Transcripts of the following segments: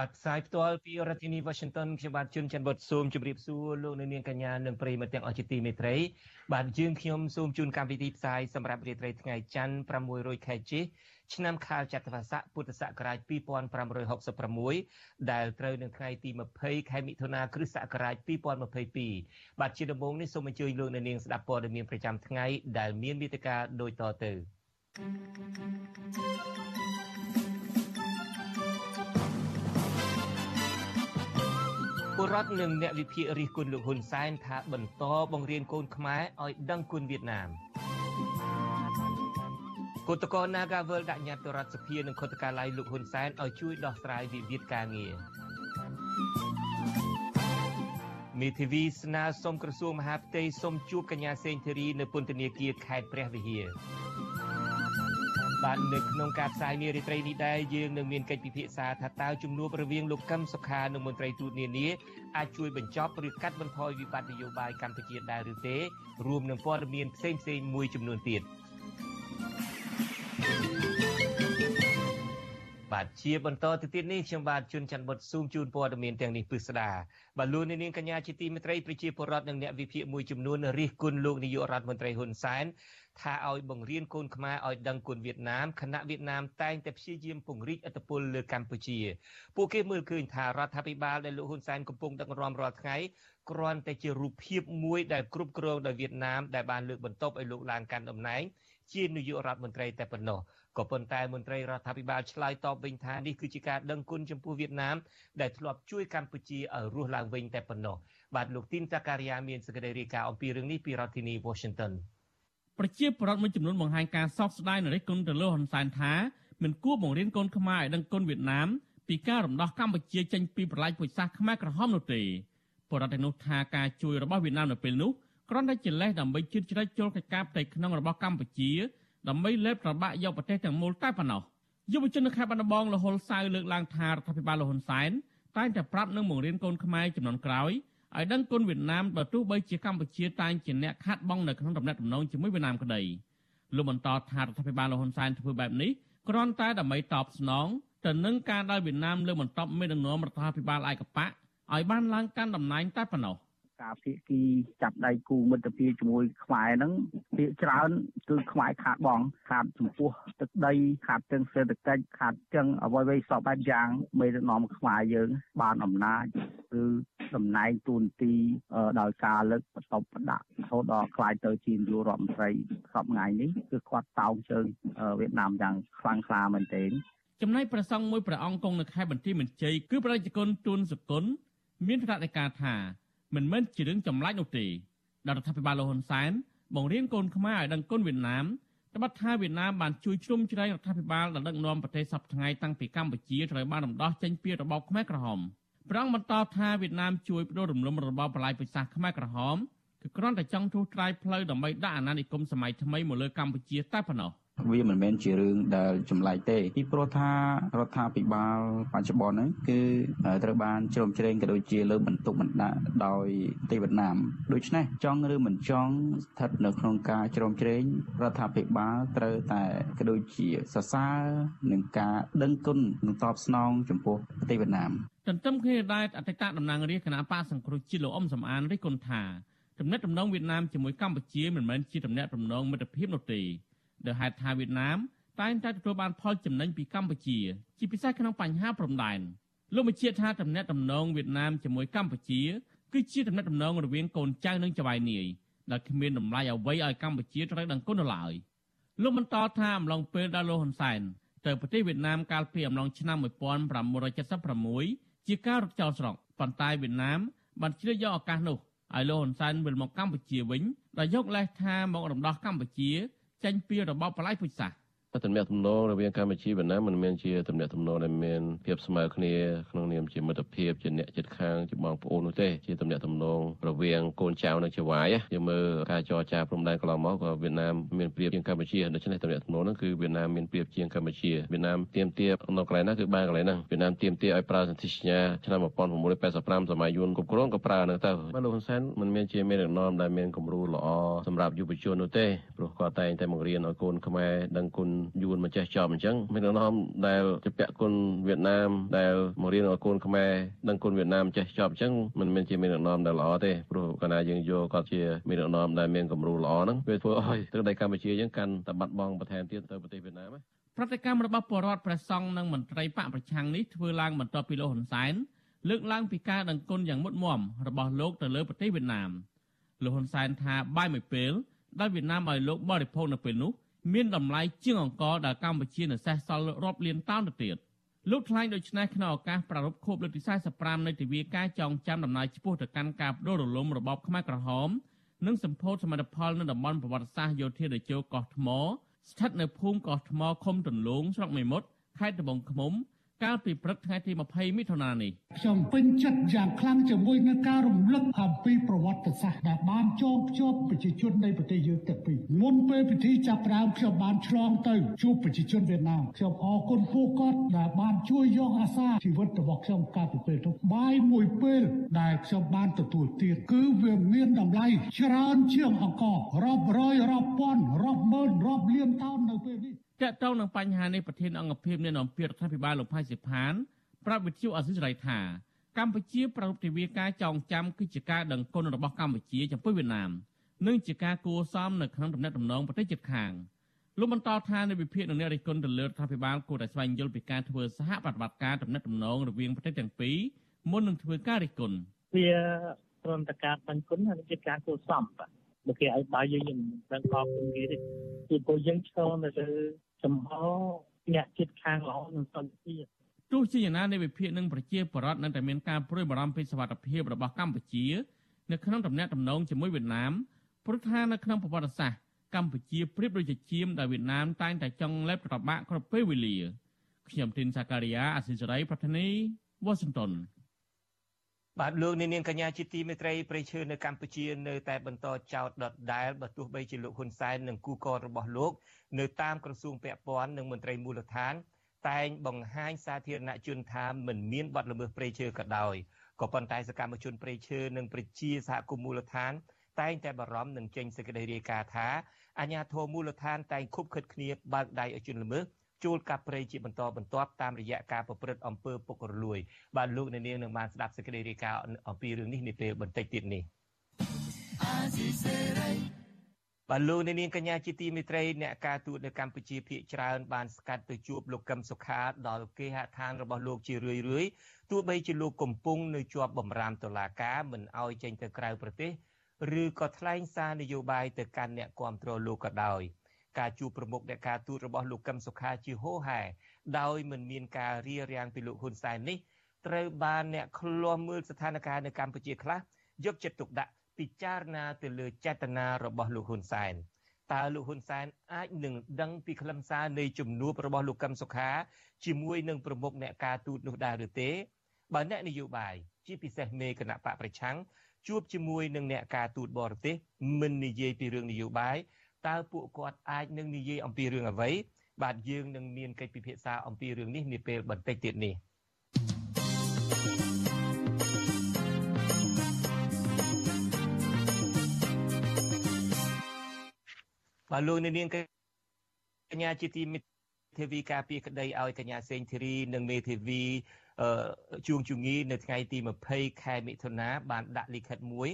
បាទផ្សាយផ្ទាល់ពីរដ្ឋធានី Washington ខ្ញុំបាទជួនច័ន្ទបុតស៊ូមជម្រាបសួរលោកអ្នកនាងកញ្ញានិងប្រិយមិត្តទាំងអស់ជាទីមេត្រីបាទយើងខ្ញុំសូមជូនកម្មវិធីផ្សាយសម្រាប់រាត្រីថ្ងៃច័ន្ទ600ខែជិឆ្នាំខាលចត្វាស័កពុទ្ធសករាជ2566ដែលត្រូវនឹងថ្ងៃទី20ខែមិថុនាគ្រិស្តសករាជ2022បាទជាដំបូងនេះសូមអញ្ជើញលោកអ្នកនាងស្ដាប់ព័ត៌មានប្រចាំថ្ងៃដែលមានមេត្តាដូចតទៅ ពលរដ្ឋនិងអ្នកវិភាគរិះគន់លោកហ៊ុនសែនថាបន្តបង្រៀនកូនខ្មែរឲ្យដឹងគុណវៀតណាមគឧតកោ Nagavel ដាក់ញត្តិទៅរដ្ឋសភានិងខុទ្ទកាល័យលោកហ៊ុនសែនឲ្យជួយដោះស្រាយវិវាទការងារមេធាវីស្នើសុំក្រសួងមហាផ្ទៃសុំជួបកញ្ញាសេងធីរីនៅពន្ធនាគារខេត្តព្រះវិហារ បាននៅក្នុងការផ្សាយនារីត្រីនេះដែរយើងនឹងមានកិច្ចពិភាក្សាថាតើជំនួបរវាងលោកកឹមសុខានិងមន្ត្រីទូតនានាអាចជួយបញ្ចប់ឬកាត់បន្ថយវិបត្តិនយោបាយកម្ពុជាដែរឬទេរួមនឹងព័ត៌មានផ្សេងៗមួយចំនួនទៀត។ បាទជាបន្តទៅទៀតនេះខ្ញុំបាទជួនច័ន្ទបុតស៊ូមជូនព័ត៌មានទាំងនេះពិស្ដាបាទលោកនាងកញ្ញាជាទីមេត្រីប្រជាពលរដ្ឋនិងអ្នកវិភាគមួយចំនួនរិះគន់លោកនាយករដ្ឋមន្ត្រីហ៊ុនសែនថាឲ្យបង្រៀនកូនខ្មែរឲ្យដឹងគុណវៀតណាមខណៈវៀតណាមតែងតែព្យាយាមពង្រីកឥទ្ធិពលលើកម្ពុជាពួកគេមើលឃើញថារដ្ឋាភិបាលដែលលោកហ៊ុនសែនកំពុងដឹកនាំរាល់ថ្ងៃគ្រាន់តែជារូបភាពមួយដែលគ្រប់គ្រងដោយវៀតណាមដែលបានលើកបន្ទប់ឲ្យលោកឡើងកាន់តំណែងជានាយករដ្ឋមន្ត្រីតែប៉ុណ្ណោះ ក៏ប៉ុន្តែមន្ត្រីរដ្ឋាភិបាលឆ្លើយតបវិញថានេះគឺជាការដឹងគុណចំពោះវៀតណាមដែលធ្លាប់ជួយកម្ពុជាឲ្យរស់ឡើងវិញតែប៉ុណ្ណោះបាទលោកទីនតាការីយ៉ាមានសេចក្តីរាយការណ៍អំពីរឿងនេះពីរដ្ឋធានី Washington ប្រជាពលរដ្ឋមួយចំនួនបង្ហាញការសោកស្ដាយនៅរិះគន់ទៅលើហ៊ុនសែនថាមិនគួរបង្រៀនកូនខ្មែរឲ្យដឹងគុណវៀតណាមពីការរំដោះកម្ពុជាចេញពីប្រឡាយពូជសាសន៍ខ្មែរក្រហមនោះទេបរដ្ឋទាំងនោះថាការជួយរបស់វៀតណាមនៅពេលនោះគ្រាន់តែជាលេសដើម្បីជឿជ្រែកចូលកិច្ចការផ្ទៃក្នុងរបស់កម្ពុជា ដើម្បីលេបត្របាក់យកប្រទេសទាំងមូលតែប៉ុណ្ណោះយុវជននៅខេត្តបាត់ដំបងលហុលសៅលើកឡើងថារដ្ឋាភិបាលលហ៊ុនសែនតែងតែប្រាប់នឹងបង្រៀនកូនខ្មែរចំនួនក្រោយឲ្យដឹងគុណវៀតណាមបើទោះបីជាកម្ពុជាតែងជាអ្នកខាត់បងនៅក្នុងដំណាក់ដំណងជាមួយវៀតណាមក្តីលោកបន្តថារដ្ឋាភិបាលលហ៊ុនសែនធ្វើបែបនេះគ្រាន់តែដើម្បីតបស្នងទៅនឹងការដែលវៀតណាមលើកបន្តមេដឹកនាំរដ្ឋាភិបាលឯកបកឲ្យបានឡើងកាន់តំណែងតែប៉ុណ្ណោះ។ ការភាគីចាប់ដៃគូមិត្តភាពជាមួយខ្មែរហ្នឹងភាគច្រើនគឺខ្មែរខាតបងខាតចំពោះទឹកដីខាតទាំងសេដ្ឋកិច្ចខាតទាំងអ្វីៗសពបែបយ៉ាងមេដឹកនាំខ្មែរយើងបានអំណាចឬតំណែងទូនទីដោយការលើកបន្ទប់បដាក់រហូតដល់ខ្លាយទៅជានាយករដ្ឋមន្ត្រីសពថ្ងៃនេះគឺគាត់តោងជើងវៀតណាមយ៉ាងខ្លាំងក្លាមែនទែនចំណែកព្រះសង្ឃមួយព្រះអង្គគង់នៅខេត្តបន្ទាយមានជ័យគឺប្រជាជនទូនសគុណមានថ្នាក់នៃការថា មិនមែនជារឿងចម្លែកនោះទេដែលរដ្ឋាភិបាលលហ៊ុនសែនបង្រៀនកូនខ្មែរឲ្យដឹងគុណវៀតណាមត្បិតថាវៀតណាមបានជួយជ្រោមជ្រែងរដ្ឋាភិបាលដែលដឹកនាំប្រទេសសពថ្ងៃតាំងពីកម្ពុជាត្រូវបានរំដោះចេញពីរបបខ្មែរក្រហមព្រះអង្គបន្តថាវៀតណាមជួយបដូររំលំរបបបលាយពុជសាសន៍ខ្មែរក្រហមគឺគ្រាន់តែចង់ទូត្រាយផ្លូវដើម្បីដាក់អាណានិគមសម័យថ្មីមកលើកម្ពុជាតែប៉ុណ្ណោះ វាមិនមែនជារឿងដែលចម្លែកទេពីព្រោះថារដ្ឋាភិបាលបច្ចុប្បន្នហ្នឹងគឺត្រូវបានជ្រោមជ្រែងក៏ដូចជាលើបន្ទុកបណ្ដាក់ដោយទីវៀតណាមដូច្នេះចង់ឬមិនចង់ស្ថិតនៅក្នុងការជ្រោមជ្រែងរដ្ឋាភិបាលត្រូវតែក៏ដូចជាសរសើរនឹងការដឹងគុណនឹងតបស្នងចំពោះប្រទេសវៀតណាមទន្ទឹមគ្នាដែរអតីតតំណាងរាជគណៈបកសង្គ្រោះជាតិលោកអ៊ំសំអានរិះគន់ថាទំនាក់ទំនងវៀតណាមជាមួយកម្ពុជាមិនមែនជាទំនាក់ទំនងមិត្តភាពនោះទេ ដោយហេតុថាវៀតណាមតែងតែទទួលបានផលចំណេញពីកម្ពុជា ជាពិសេសក្នុងបញ្ហាព្រំដែនលោកបញ្ជាក់ថាតំណែងតំណងវៀតណាមជាមួយកម្ពុជាគឺជាតំណែងតំណងរវាងកូនចៅនិងចៅហ្វាយនាយដែលគ្មានតម្លៃអ្វីឲ្យកម្ពុជាត្រូវដឹងគុណឡើយលោកបន្តថាអំឡុងពេលដែលលោកហ៊ុនសែនទៅប្រទេសវៀតណាមកាលពីអំឡុងឆ្នាំ1976ជាការរត់ចោលស្រុកប៉ុន្តែវៀតណាមបានជ្រើសយកឱកាសនោះឲ្យលោកហ៊ុនសែនវិលមកកម្ពុជាវិញដោយយកលេសថាមករំដោះកម្ពុជា ចេញពីរបបបល្ល័យពុជសាស ទំនាក់ទំនងរវាងកម្ពុជាវៀតណាមមិនមែនជាទំនាក់ទំនងដែលមានភាពស្មើគ្នាក្នុងនាមជាមិត្តភាពជាអ្នកជិតខាងជាបងប្អូននោះទេជាទំនាក់ទំនងរវាងកូនចៅនិងជាវាយយើងមើលការចរចាព្រំដែនកន្លងមកក៏វៀតណាមមានប្រៀបជាងកម្ពុជាដូច្នេះទំនាក់ទំនងហ្នឹងគឺវៀតណាមមានប្រៀបជាងកម្ពុជាវៀតណាមទៀមទានៅកន្លែងណាគឺបានកន្លែងហ្នឹងវៀតណាមទៀមទាឲ្យប្រើសន្ធិសញ្ញាឆ្នាំ1985សម័យយួនគ្រប់គ្រងក៏ប្រើហ្នឹងទៅបាទលោកហ៊ុនសែនមិនមែនជាមេដឹកនាំដែលមានគំរូល្អសម្រាប់យុវជននោះទេព្រោះគាត់តែងតែបង្រៀនឲ្យកូនខ្មែរដឹងគុណយួនមិនចេះចប់អញ្ចឹងមេដឹកនាំដែលជាពាក់គុណវៀតណាមដែលបង្រៀនឲ្យកូនខ្មែរដឹងគុណវៀតណាមចេះចប់អញ្ចឹងមិនមែនជាមេដឹកនាំដែលល្អទេព្រោះកាលណាយើងយកគាត់ជាមេដឹកនាំដែលមានគំរូល្អហ្នឹងវាធ្វើឲ្យទឹកដីកម្ពុជាយើងកាន់តែបាត់បង់បន្ថែមទៀតទៅប្រទេសវៀតណាមប្រតិកម្មរបស់ពលរដ្ឋព្រះសង្ឃនិងមន្ត្រីបកប្រឆាំងនេះធ្វើឡើងបន្ទាប់ពីលោកហ៊ុនសែនលើកឡើងពីការដឹងគុណយ៉ាងមុតមមរបស់លោកទៅលើប្រទេសវៀតណាមលោកហ៊ុនសែនថាបាយមួយពេលដែលវៀតណាមឲ្យលោកបរិភោគនៅពេលនោះ មានតម្លៃជាងអង្គដែលកម្ពុជានៅសេសសល់រាប់លានតោនទៅទៀតលោកថ្លែងដូចនេះក្នុងឱកាសប្រារព្ធខួបលើកទី45នៃទិវាការចងចាំដំណើរឆ្ពោះទៅកាន់ការបដូររលំរបបខ្មែរក្រហមនិងសម្ពោធសមិទ្ធផលនៅតំបន់ប្រវត្តិសាស្ត្រយោធាដែលជោកោះថ្មស្ថិតនៅភូមិកោះថ្មឃុំទន្លងស្រុកមេមត់ខេត្តត្បូងឃ្មុំ កាលពីព្រឹកថ្ងៃទី20មិថុនានេះខ្ញុំពេញចិត្តយ៉ាងខ្លាំងជាមួយនឹងការរំលឹកអំពីប្រវត្តិសាស្ត្រដែលបានចងភ្ជាប់ប្រជាជននៃប្រទេសយើងទាំងពីរមុនពេលពិធីចាប់ផ្ដើមខ្ញុំបានឆ្លងទៅជួបប្រជាជនវៀតណាមខ្ញុំអរគុណពួកគាត់ដែលបានជួយយកអាសាជីវិតរបស់ខ្ញុំកាលពីពេលនោះបាយមួយពេលដែលខ្ញុំបានទទួលទៀតគឺវាមានតម្លៃច្រើនជាងអង្គរាប់រយរាប់ពាន់រាប់ម៉ឺនរាប់លានតោននៅពេលនេះ តកតងនឹងបញ្ហានេះប្រធានអង្គភិបនៃនំពីរដ្ឋាភិបាលលោកផៃសិផានប្រាប់វិទ្យុអសិរ័យថាកម្ពុជាប្រពៃទិវាការចងចាំគឺជាការដឹងគុណរបស់កម្ពុជាចំពោះវៀតណាមនិងជាការគួរសមនៅក្នុងដំណាក់ដំណងប្រទេសជិតខាងលោកបន្តថានៅវិភាគនឹងអ្នករិះគន់ទៅលើរដ្ឋាភិបាលគួរតែស្វែងយល់ពីការធ្វើសហប្រតិបត្តិការដំណាក់ដំណងរវាងប្រទេសទាំងពីរមុននឹងធ្វើការរិះគន់វាព្រមតការបញ្គុណហើយជាការគួរសមបាទបើគេឲ្យបាយយើងមិនដឹងអរគុណគេទេពីព្រោះយើងឆ្លងនៅលើ ចំហអ្នកចិត្តខាងល្អនឹងសន្តិភាពទោះជាយ៉ាងណានៃវិភាគនឹងប្រជាពលរដ្ឋនៅតែមានការព្រួយបារម្ភពីសវត្ថិភាពរបស់កម្ពុជានៅក្នុងដំណាក់ដំណងជាមួយវៀតណាមព្រោះថានៅក្នុងប្រវត្តិសាស្ត្រកម្ពុជាប្រៀបដូចជាជាមដែលវៀតណាមតែងតែចង់លេបត្របាក់គ្រប់ពេលវេលាខ្ញុំទីនសាការីយ៉ាអសិរ័យប្រធានីវ៉ាស៊ីនតោន បាទលោកនាងកញ្ញាជាទីមេត្រីប្រៃឈើនៅកម្ពុជានៅតែបន្តចោទដដែលបើទោះបីជាលោកហ៊ុនសែននិងគូកតរបស់លោកនៅតាមក្រសួងពាក់ព័ន្ធនិងមន្ត្រីមូលដ្ឋាន តែងបង្ហាញសាធារណជនថាមិនមានបទល្មើសព្រៃឈើក៏ដោយក៏ប៉ុន្តែសកម្មជនព្រៃឈើនិងប្រជាសហគមន៍មូលដ្ឋាន តែងតែបារម្ភនឹងចេញសេចក្តីរាយការណ៍ថាអាជ្ញាធរមូលដ្ឋានតែងខុបខិតគ្នាបើកដៃឲ្យជនល្មើស ជួលកាប់ព្រៃជាបន្តបន្ទាប់តាមរយៈការប្រព្រឹត្តអំពើពុករលួយបាទលោកអ្នកនាងនឹងបានស្ដាប់សេចក្តីរាយការណ៍អំពីរឿងនេះនាពេលបន្តិចទៀតនេះបាទលោកអ្នកនាងកញ្ញាជាទីមេត្រីអ្នកការទូតនៅកម្ពុជាភាគច្រើនបានស្កាត់ទៅជួបលោកកឹមសុខាដល់គេហដ្ឋានរបស់លោកជារឿយរឿយទោះបីជាលោកកំពុងនៅជាប់បំរាមតុលាការមិនអោយចេញទៅក្រៅប្រទេសឬក៏ថ្លែងសារនយោបាយទៅកាន់អ្នកគាំទ្រលោកក៏ដោយ។ ការជួបប្រមុខអ្នកការទូតរបស់លោកកឹមសុខាជាហូហែដោយមិនមានការរៀបរៀងពីលោកហ៊ុនសែននេះត្រូវបានអ្នកឃ្លាំមើលស្ថានភាពនៅកម្ពុជាខ្លះយកចិត្តទុកដាក់ពិចារណាទៅលើចេតនារបស់លោកហ៊ុនសែនតើលោកហ៊ុនសែនអាចនឹងដឹងពីខ្លឹមសារនៃជំនួបរបស់លោកកឹមសុខាជាមួយនឹងប្រមុខអ្នកការទូតនោះដែរឬទេបើអ្នកនយោបាយជាពិសេសមេគណៈបកប្រឆាំងជួបជាមួយនឹងអ្នកការទូតបរទេសមិននិយាយពីរឿងនយោបាយ តើពួកគាត់អាចនឹងនិយាយអំពីរឿងអ្វីបាទយើងនឹងមានកិច្ចពិភាក្សាអំពីរឿងនេះនាពេលបន្តិចទៀតនេះបាទលោកនាងកញ្ញាជាទីមិត្តទេវីការពីក្តីឲ្យកញ្ញាសេងធីរីនិងមេធាវីជួងជងីនៅថ្ងៃទី20ខែមិថុនាបានដាក់លិខិតមួយ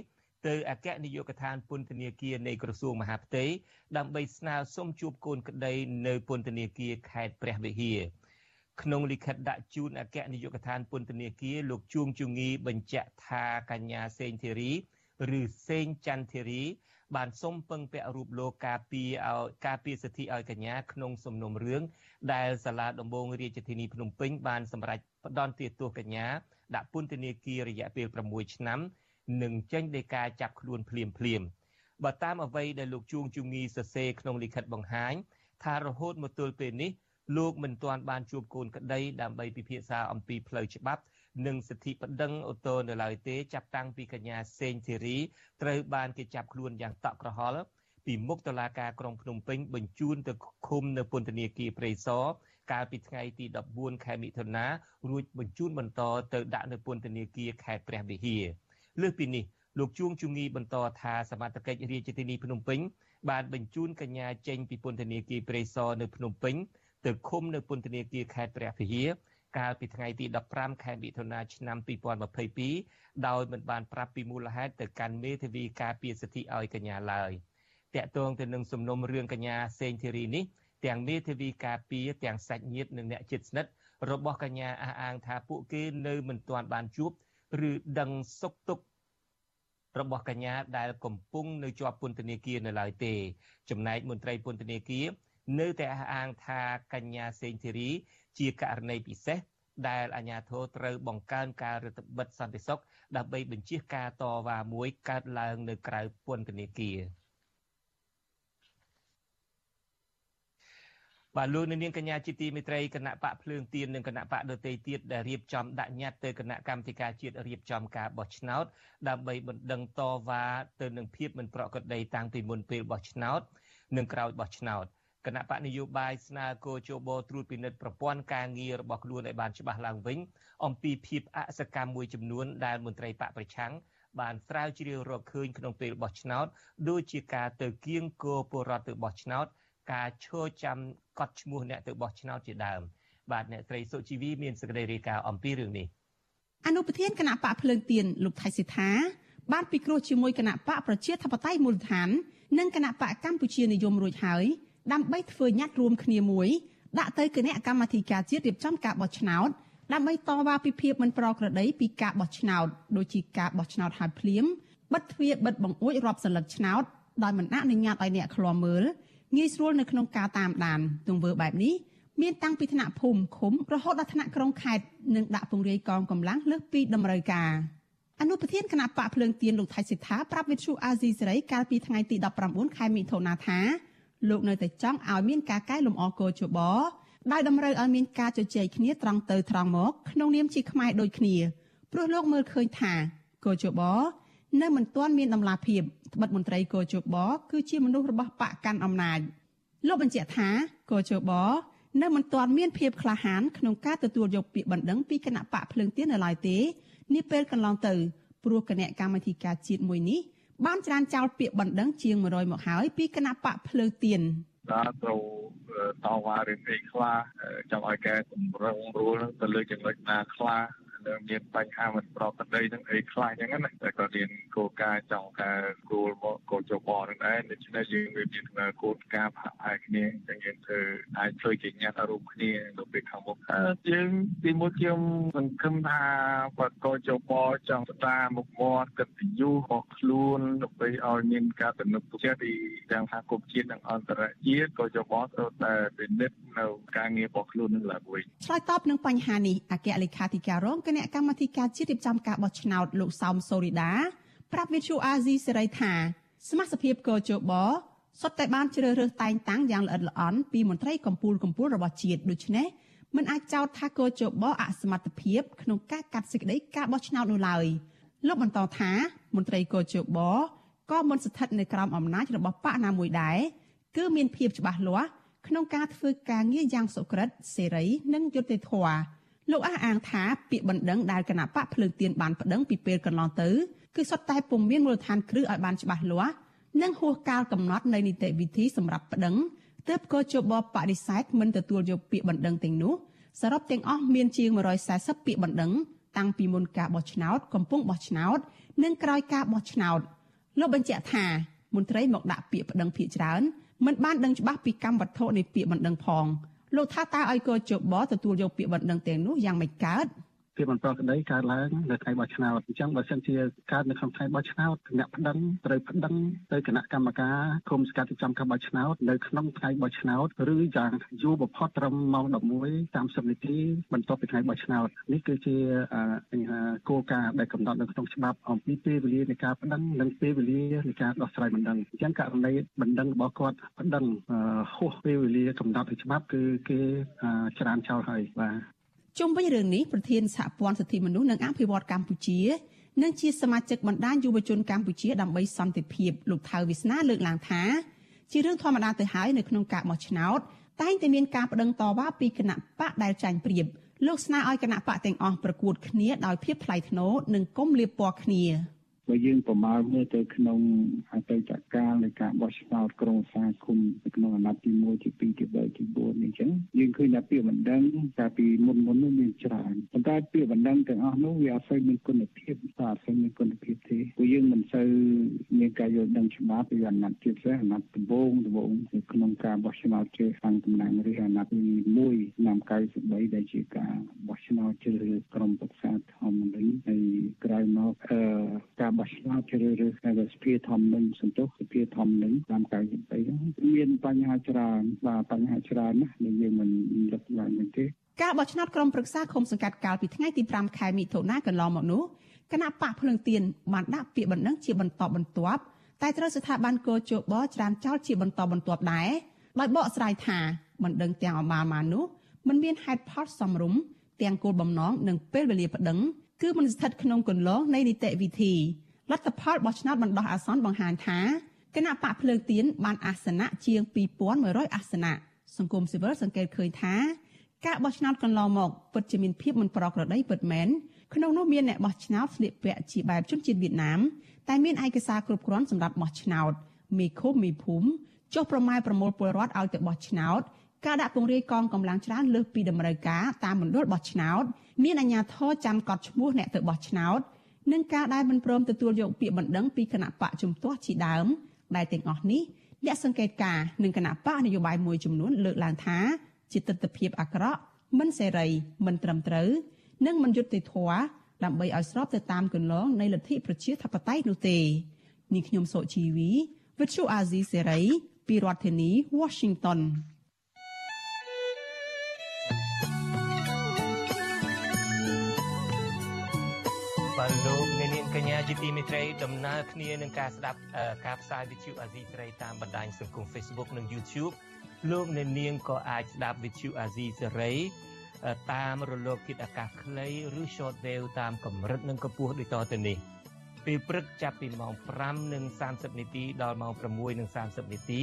ទៅអគ្គនាយកដ្ឋានពន្ធនាគារនៃក្រសួងមហាផ្ទៃដើម្បីស្នើសុំជួបកូនក្តីនៅពន្ធនាគារខេត្តព្រះវិហារក្នុងលិខិតដាក់ជូនអគ្គនាយកដ្ឋានពន្ធនាគារលោកជួងជងីបញ្ជាក់ថាកញ្ញាសេងធីរីឬសេងច័ន្ទធីរី បានសុំពឹងពាក់រូបលោកការពីឲ្យការពីសិទ្ធិឲ្យកញ្ញាក្នុងសំណុំរឿងដែលសាលាដំបងរាជធានីភ្នំពេញបានសម្រេចផ្ដន្ទាទោសកញ្ញាដាក់ពន្ធនាគាររយៈពេល6ឆ្នាំ នឹងចេញដីកាចាប់ខ្លួនភ្លាមភ្លាមបើតាមអ្វីដែលលោកជួងជងីសរសេរក្នុងលិខិតបង្ហាញ ថារហូតមកទល់ពេលនេះលោកមិនទាន់បានជួបកូនក្តីដើម្បីពិភាក្សាអំពីផ្លូវច្បាប់និងសិទ្ធិប្តឹងអូតូនៅឡើយទេចាប់តាំងពីកញ្ញាសេងធីរីត្រូវបានគេចាប់ខ្លួនយ៉ាងតក់ក្រហល់ពីមុខតុលាការក្រុងភ្នំពេញបញ្ជូនទៅឃុំនៅពន្ធនាគារព្រៃសរកាលពីថ្ងៃទី14ខែមិថុនារួចបញ្ជូនបន្តទៅដាក់នៅពន្ធនាគារខេត្តព្រះវិហារ លើសពីនេះលោកជួងជងីបន្តថាសមត្ថកិច្ចរាជធានីភ្នំពេញបានបញ្ជូនកញ្ញាចេញពីពន្ធនាគារព្រៃសរនៅភ្នំពេញទៅឃុំនៅពន្ធនាគារខេត្តព្រះវិហារកាលពីថ្ងៃទី15ខែមិថុនាឆ្នាំ2022ដោយមិនបានប្រាប់ពីមូលហេតុទៅកាន់មេធាវីការពារសិទ្ធិឲ្យកញ្ញាឡើយតាក់ទងទៅនឹងសំណុំរឿងកញ្ញាសេងធីរីនេះទាំងមេធាវីការពារទាំងសាច់ញាតិនិងអ្នកជិតស្និទ្ធរបស់កញ្ញាអះអាងថាពួកគេនៅមិនទាន់បានជួប ឬដឹងសុខទុក្ខរបស់កញ្ញាដែលកំពុងនៅជាប់ពន្ធនាគារនៅឡើយទេ ចំណែកមន្ត្រីពន្ធនាគារនៅតែអះអាងថាកញ្ញាសេងធីរី ជាករណីពិសេសដែលអាជ្ញាធរត្រូវបង្កើនការរដ្ឋបិទសន្តិសុខដើម្បីបញ្ជាការតវ៉ាមួយកើតឡើងនៅក្រៅពន្ធនាគារ បាទលោកនាងកញ្ញាជាទីមេត្រីគណៈបកភ្លើងទៀននិងគណៈបកដទៃទៀតដែលរៀបចំដាក់ញត្តិទៅគណៈកម្មាធិការជាតិរៀបចំការបោះឆ្នោតដើម្បីបណ្ដឹងតវ៉ាទៅនឹងភាពមិនប្រក្រតីតាំងពីមុនពេលបោះឆ្នោត និងក្រោយបោះឆ្នោតគណៈបកនយោបាយស្នើគោជបត្រួតពិនិត្យប្រព័ន្ធការងាររបស់ខ្លួនឲ្យបានច្បាស់ឡើងវិញ អំពីភាពអសកម្មមួយចំនួនដែលមន្ត្រីបកប្រឆាំងបានស្រាវជ្រាវរកឃើញក្នុងពេលបោះឆ្នោតដូចជាការទៅគៀងគោពលរដ្ឋទៅបោះឆ្នោត ការឈរចាំកត់ឈ្មោះអ្នកទៅបោះឆ្នោតជាដើមបាទអ្នកស្រីសុជីវីមានសេចក្តីរាយការណ៍អំពីរឿងនេះអនុប្រធានគណៈបកភ្លើងទៀនលោកថៃសិដ្ឋាបានពិគ្រោះជាមួយគណៈបកប្រជាធិបតេយ្យមូលដ្ឋាន និងគណៈបកកម្ពុជានិយមរួចហើយដើម្បីធ្វើញត្តិរួមគ្នាមួយដាក់ទៅគណៈកម្មាធិការជាតិរៀបចំការបោះឆ្នោតដើម្បីតវ៉ាពីភាពមិនប្រក្រតីពីការបោះឆ្នោតដូចជាការបោះឆ្នោតហើយភ្លាមបិទទ្វារបិទបង្អួចរាប់សន្លឹកឆ្នោតដោយមិនអនុញ្ញាតឲ្យអ្នកឃ្លាំមើល ងាយស្រួលនៅក្នុងការតាមដានទង្វើបែបនេះមានតាំងពីថ្នាក់ភូមិឃុំរហូតដល់ថ្នាក់ក្រុងខេត្តនិងដាក់ពង្រាយកងកម្លាំងលើសពីតម្រូវការអនុប្រធានគណៈបកភ្លើងទៀនលោកថៃសិដ្ឋាប្រាប់វិទ្យុអាស៊ីសេរីកាលពីថ្ងៃទី19ខែមិថុនាថាលោកនៅតែចង់ឲ្យមានការកែលម្អកោជបដោយតម្រូវឲ្យមានការជជែកគ្នាត្រង់ទៅត្រង់មកក្នុងនាមជាខ្មែរដូចគ្នាព្រោះលោកមើលឃើញថាកោជប នៅមិនទាន់មានដំណាភាពត្បិតមន្ត្រីកោជបគឺជាមនុស្សរបស់បកកាន់អំណាចលោកបញ្ជាក់ថាកោជបនៅមិនទាន់មានភាពក្លាហានក្នុងការទទួលយកពាក្យបណ្ដឹងពីគណៈបកភ្លើងទៀននៅឡើយទេនេះពេលកន្លងទៅព្រោះគណៈកម្មាធិការជាតិមួយនេះបានច្រានចោលពាក្យបណ្ដឹងជាង100មកហើយពីគណៈបកភ្លើងទៀនតើត្រូវតវ៉ារឿងអីខ្លះចង់ឲ្យកែតម្រង់រួលទៅលើចំណុចណាខ្លះដែល មានបញ្ហាមិនប្រក្រតីនឹងអីខ្លះអញ្ចឹងណាតែក៏មានគោលការណ៍ចង់ការគោលមកគោលចបនឹងដែរដូច្នេះយើងវាមានគោលការណ៍ផាកផាយគ្នាអញ្ចឹងយើងធ្វើអាចធ្វើជាញត្តិរួមគ្នានៅពេលខាងមុខយើងទីមួយខ្ញុំសង្ឃឹមថាបកកចបចង់ស្ដារមុខមាត់កិត្តិយសរបស់ខ្លួនដើម្បីឲ្យមានការទំនុកទុកចិត្តពីទាំងសហគមន៍ជាតិនិងអន្តរជាតិក៏ចបត្រូវតែពិនិត្យនៅការងាររបស់ខ្លួននឹងឡើងវិញឆ្លើយតបនឹងបញ្ហានេះអគ្គលេខាធិការរងគណៈកម្មាធិការជាតិរៀបចំការបោះឆ្នោតលោកសោមសូរីដាប្រាប់វិទ្យុអាស៊ីសេរីថាសមាជិកកោជបសុទ្ធតែបានជ្រើសរើសតែងតាំងយ៉ាងល្អិតល្អន់ពីមន្ត្រីកម្ពុជាកម្ពុជារបស់ជាតិដូច្នេះមិនអាចចោទថាកោជបអសមត្ថភាពក្នុងការកាត់សេចក្តីការបោះឆ្នោតនោះឡើយលោកបន្តថាមន្ត្រីកោជបក៏មិនស្ថិតនៅក្រោមអំណាចរបស់បកណាមួយដែរគឺមានភាពច្បាស់លាស់ក្នុងការធ្វើការងារយ៉ាងសុក្រិតសេរីនិងយុត្តិធម៌ លោកអះអាងថាពាក្យបណ្ដឹងដែលគណៈបកភ្លើងទៀនបានប្តឹងពីពេលកន្លងទៅគឺសុទ្ធតែពុំមានមូលដ្ឋានគ្រឹះឲ្យបានច្បាស់លាស់និងហួសកាលកំណត់នៃនីតិវិធីសម្រាប់ប្តឹងទើបក៏ជបបដិសេធមិនទទួលយកពាក្យបណ្ដឹងទាំងនោះសរុបទាំងអស់មានជាង140ពាក្យបណ្ដឹងតាំងពីមុនការបោះឆ្នោតកំពុងបោះឆ្នោត និងក្រោយការបោះឆ្នោតលោកបញ្ជាក់ថាមន្ត្រីមកដាក់ពាក្យប្តឹងភាកច្រើនមិនបានដឹងច្បាស់ពីកម្មវត្ថុនៃពាក្យបណ្ដឹងផង លោកថាតើឲ្យកោជបទទួលយកពាក្យបណ្ដឹងទាំងនោះយ៉ាងមិនកើត ភាពមិនប្រក្រតីកើតឡើងនៅថ្ងៃបោះឆ្នោតអញ្ចឹងបើសិនជាកើតនៅក្នុងថ្ងៃបោះឆ្នោតអ្នកប្តឹងត្រូវប្តឹងទៅគណៈកម្មការគុំសង្កាត់ចំការបោះឆ្នោតនៅក្នុងថ្ងៃបោះឆ្នោតឬយ៉ាងយូរបំផុតត្រឹមម៉ោង11:30នាទីបន្ទាប់ពីថ្ងៃបោះឆ្នោតនេះគឺជាគោលការណ៍ដែលកំណត់នៅក្នុងច្បាប់អំពីពេលវេលានៃការប្តឹងនិងពេលវេលានៃការដោះស្រាយបណ្ដឹងអញ្ចឹងករណីបណ្ដឹងរបស់គាត់បណ្ដឹងហួសពេលវេលាកំណត់ពីច្បាប់គឺគេច្រានចោលហើយបាទ ជុំវិញរឿងនេះប្រធានសហព័ន្ធសិទ្ធិមនុស្សនិងអភិវឌ្ឍកម្ពុជានិងជាសមាជិកបណ្ដាញយុវជនកម្ពុជាដើម្បីសន្តិភាពលោកថៅវិស្នាលើកឡើងថាជារឿងធម្មតាទៅហើយនៅក្នុងការបោះឆ្នោតតែងតែមានការប្តឹងតវ៉ាពីគណៈបកដែលចាញ់ប្រៀបលោកស្នើឲ្យគណៈបកទាំងអស់ប្រកួតគ្នាដោយភាពថ្លៃថ្នូរនិងកុំលៀបពណ៌គ្នា។ បើយើងប្រមាលមើលទៅក្នុងអតីតកាលនៃការបោះឆ្នោតក្រុងសាគុំនៅក្នុងអាណត្តិទី1ទី2ទី3ទី4នេះចឹងយើងឃើញថាពាក្យបណ្ដឹងកាលពីមុនមុននោះមានច្រើនប៉ុន្តែពាក្យបណ្ដឹងទាំងអស់នោះវាអត់សូវមានគុណភាពតែអត់សូវមានគុណភាពទេព្រោះយើងមិនសូវមានការយល់ដឹងច្បាស់ពីអាណត្តិជាពិសេសអាណត្តិដំបូងដំបូងក្នុងការបោះឆ្នោតជ្រើសតាំងតំណាងរាស្ត្រអាណត្តិទី1ឆ្នាំ93ដែលជាការបោះឆ្នោតជ្រើសរើសក្រុមប្រឹក្សាធម្មនិកហើយក្រោយមកអឺការបោះឆ្នោតជ្រើសរើសតែសភាធម្មនឹងសន្ទុះសភាធម្មនឹងតាម93មានបញ្ហាច្រើនបាទបញ្ហាច្រើនណាស់ដែលយើងមិនលើកឡើងនេះទេការបោះឆ្នោតក្រុមប្រឹក្សាឃុំសង្កាត់កាលពីថ្ងៃទី5ខែមិថុនាកន្លងមកនោះគណៈបកភ្លើងទៀនបានដាក់ពាក្យបណ្ដឹងជាបន្តបន្ទាប់តែត្រូវស្ថាប័នកោជបច្រានចោលជាបន្តបន្ទាប់ដែរដោយបកស្រាយថាបណ្ដឹងទាំងអមាលមកនោះมันមានហេតុផលសមរម្យទាំងគោលបំណងនិងពេលវេលាប្តឹងគឺមិនស្ថិតក្នុងគន្លងនៃនីតិវិធី លទ្ធផលបោះឆ្នោតបណ្ដោះអាសន្នបង្ហាញថាគណៈបកភ្លើងទៀនបានអាសនៈជាង2100អាសនៈសង្គមស៊ីវិលសង្កេតឃើញថាការបោះឆ្នោតកន្លងមកពិតជាមានភាពមិនប្រក្រតីពិតមែនក្នុងនោះមានអ្នកបោះឆ្នោតស្លៀកពាក់ជាបែបជនជាតិវៀតណាមតែមានឯកសារគ្រប់គ្រាន់សម្រាប់បោះឆ្នោតមេឃុំមេភូមិចុះប្រម៉ែប្រមូលពលរដ្ឋឲ្យទៅបោះឆ្នោតការដាក់ពង្រាយកងកម្លាំងច្រើនលើសពីតម្រូវការតាមមណ្ឌលបោះឆ្នោតមានអាជ្ញាធរចាំកត់ឈ្មោះអ្នកទៅបោះឆ្នោត និងការដែលមិនព្រមទទួលយកពាក្យបណ្ដឹងពីគណៈបកជំទាស់ជាដើមដែលទាំងអស់នេះអ្នកសង្កេតការនិងគណៈបកនយោបាយមួយចំនួនលើកឡើងថាជាទស្សនវិជ្ជាអាក្រក់មិនសេរីមិនត្រឹមត្រូវនិងមិនយុត្តិធម៌ដើម្បីឲ្យស្របទៅតាមគន្លងនៃលទ្ធិប្រជាធិបតេយ្យនោះទេនេះខ្ញុំសុជីវី Virtual Azizi Serai ពីរដ្ឋធានី Washington ជាទីមេត្រីដំណើរគ្នានឹងការស្ដាប់ការផ្សាយវិទ្យុអាស៊ីសេរីតាមបណ្ដាញសង្គម Facebook និង YouTube លោកអ្នកនាងក៏អាចស្ដាប់វិទ្យុអាស៊ីសេរីតាមរលកធាតុអាកាសខ្លីឬ short wave តាមកម្រិតនិងកម្ពស់ដូចតទៅនេះពេលព្រឹកចាប់ពីម៉ោង5:30នាទីដល់ម៉ោង6:30នាទី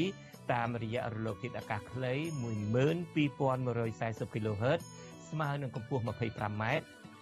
តាមរយៈរលកធាតុអាកាសខ្លី12140 kHz ស្មើនឹងកម្ពស់ 25m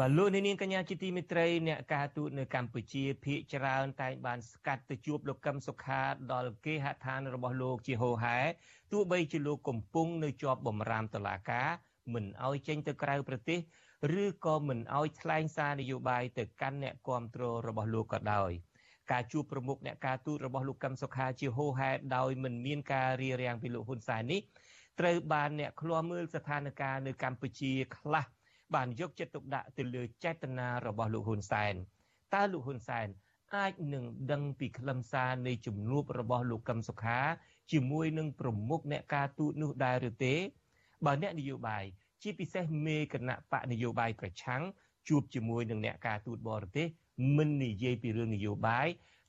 បាទលោកនាងកញ្ញាជាទីមេត្រីអ្នកការទូតនៅកម្ពុជាភាគច្រើនតែងបានស្កាត់ទៅជួបលោកកឹមសុខាដល់គេហដ្ឋានរបស់លោកជាហោហែទោះបីជាលោកកំពុងនៅជាប់បំរាមតុលាការមិនអោយចេញទៅក្រៅប្រទេសឬក៏មិនអោយថ្លែងសារនយោបាយទៅកាន់អ្នកគាំទ្ររបស់លោកក៏ដោយការជួបប្រមុខអ្នកការទូតរបស់លោកកឹមសុខាជាហោហែដោយមិនមានការរារាំងពីលោកហ៊ុនសែននេះត្រូវបានអ្នកឃ្លាំមើលស្ថានភាពនៅកម្ពុជាខ្លះ បានយកចិត្តទុកដាក់ទៅលើចេតនារបស់លោកហ៊ុនសែនតើលោកហ៊ុនសែនអាចនឹងដឹងពីខ្លឹមសារនៃជំនួបរបស់លោកកឹមសុខា ជាមួយនឹងប្រមុខអ្នកការទូតនោះដែរឬទេបើអ្នកនយោបាយជាពិសេសមេគណៈបកនយោបាយប្រឆាំងជួបជាមួយនឹងអ្នកការទូតបរទេសមិននិយាយពីរឿងនយោបាយ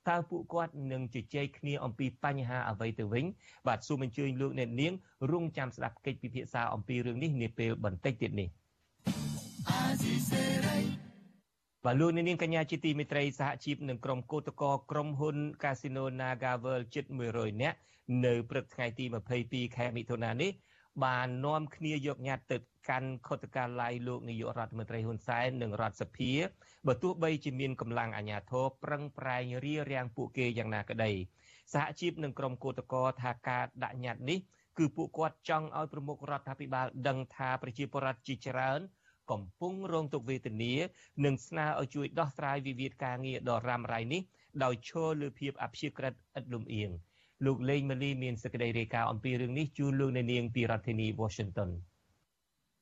តើពួកគាត់នឹងជជែកគ្នាអំពីបញ្ហាអ្វីទៅវិញ បាទសូមអញ្ជើញលោកអ្នកនាងរងចាំស្ដាប់កិច្ចពិភាក្សាអំពីរឿងនេះនាពេលបន្តិចទៀតនេះ បាទលោកនាងកញ្ញាជាទីមេត្រីសហជីពនិងក្រុមគឧតកក្រុមហ៊ុន Casino Naga World ជិត100នាក់នៅព្រឹកថ្ងៃទី22ខែមិថុនានេះបាននាំគ្នាយកញត្តិទៅកាន់ខុទ្ទកាល័យលោកនាយករដ្ឋមន្ត្រីហ៊ុនសែននិងរដ្ឋសភាបើទោះបីជាមានកម្លាំងអាជ្ញាធរប្រឹងប្រែងរារាំងពួកគេយ៉ាងណាក្តីសហជីពនិងក្រុមគឧតកថាការដាក់ញត្តិនេះគឺពួកគាត់ចង់ឲ្យប្រមុខរដ្ឋាភិបាលដឹងថាប្រជាពលរដ្ឋជាច្រើន កំពុងរងទុក្ខវេទនានិងស្នើឲ្យជួយដោះស្រាយវិវាទការងារដ៏រ៉ាំរ៉ៃនេះដោយឈរលើភាពអព្យាក្រឹតឥតលំអៀងលោកលេងម៉ាលីមានសេចក្តីរាយការណ៍អំពីរឿងនេះជូនលោកនៅនាងពីរដ្ឋធានី Washington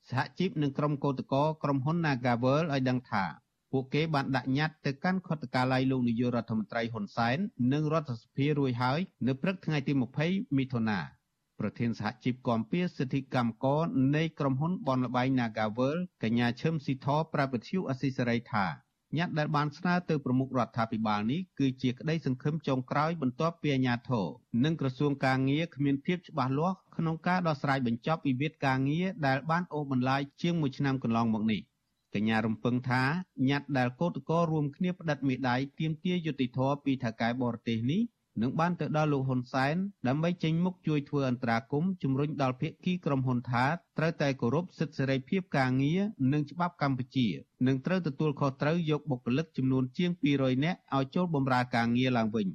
សហជីពនិងក្រុមកោតក្រក្រុមហ៊ុន Nagavel ឲ្យដឹងថាពួកគេបានដាក់ញត្តិទៅកាន់ខុទ្ទកាល័យលោកនាយករដ្ឋមន្ត្រីហ៊ុនសែននិងរដ្ឋសភារួចហើយ នៅព្រឹកថ្ងៃទី20មិថុនា ប្រធានសហជីពគាំពៀសិទ្ធិកម្មករនៃក្រុមហ៊ុនបនលបែង Nagavel កញ្ញាឈឹមស៊ីធប្រាប់វិទ្យុអស៊ីសេរីថាញត្តិដែលបានស្នើទៅប្រមុខរដ្ឋាភិបាលនេះគឺជាក្តីសង្ឃឹមចុងក្រោយបន្ទាប់ពីអាជ្ញាធរនិងក្រសួងការងារគ្មានភាពច្បាស់លាស់ក្នុងការដោះស្រាយបញ្ចប់វិវាទការងារដែលបានអូសបន្លាយជាង1ឆ្នាំកន្លងមកនេះកញ្ញារំពឹងថាញត្តិដែលកោតក្ររួមគ្នាផ្តិតមេដៃទាមទារយុតិធធពីថៅកែបរទេសនេះ នឹងបានទៅដល់លោកហ៊ុនសែនដើម្បីចេញមុខជួយធ្វើអន្តរាគមន៍ជំរុញដល់ភាគីក្រុមហ៊ុនថាត្រូវតែគោរពសិទ្ធិសេរីភាពការងារនិងច្បាប់កម្ពុជានិងត្រូវទទួលខុសត្រូវយកបុគ្គលិកចំនួនជាង200នាក់ឲ្យចូលបម្រើការងារឡើងវិញ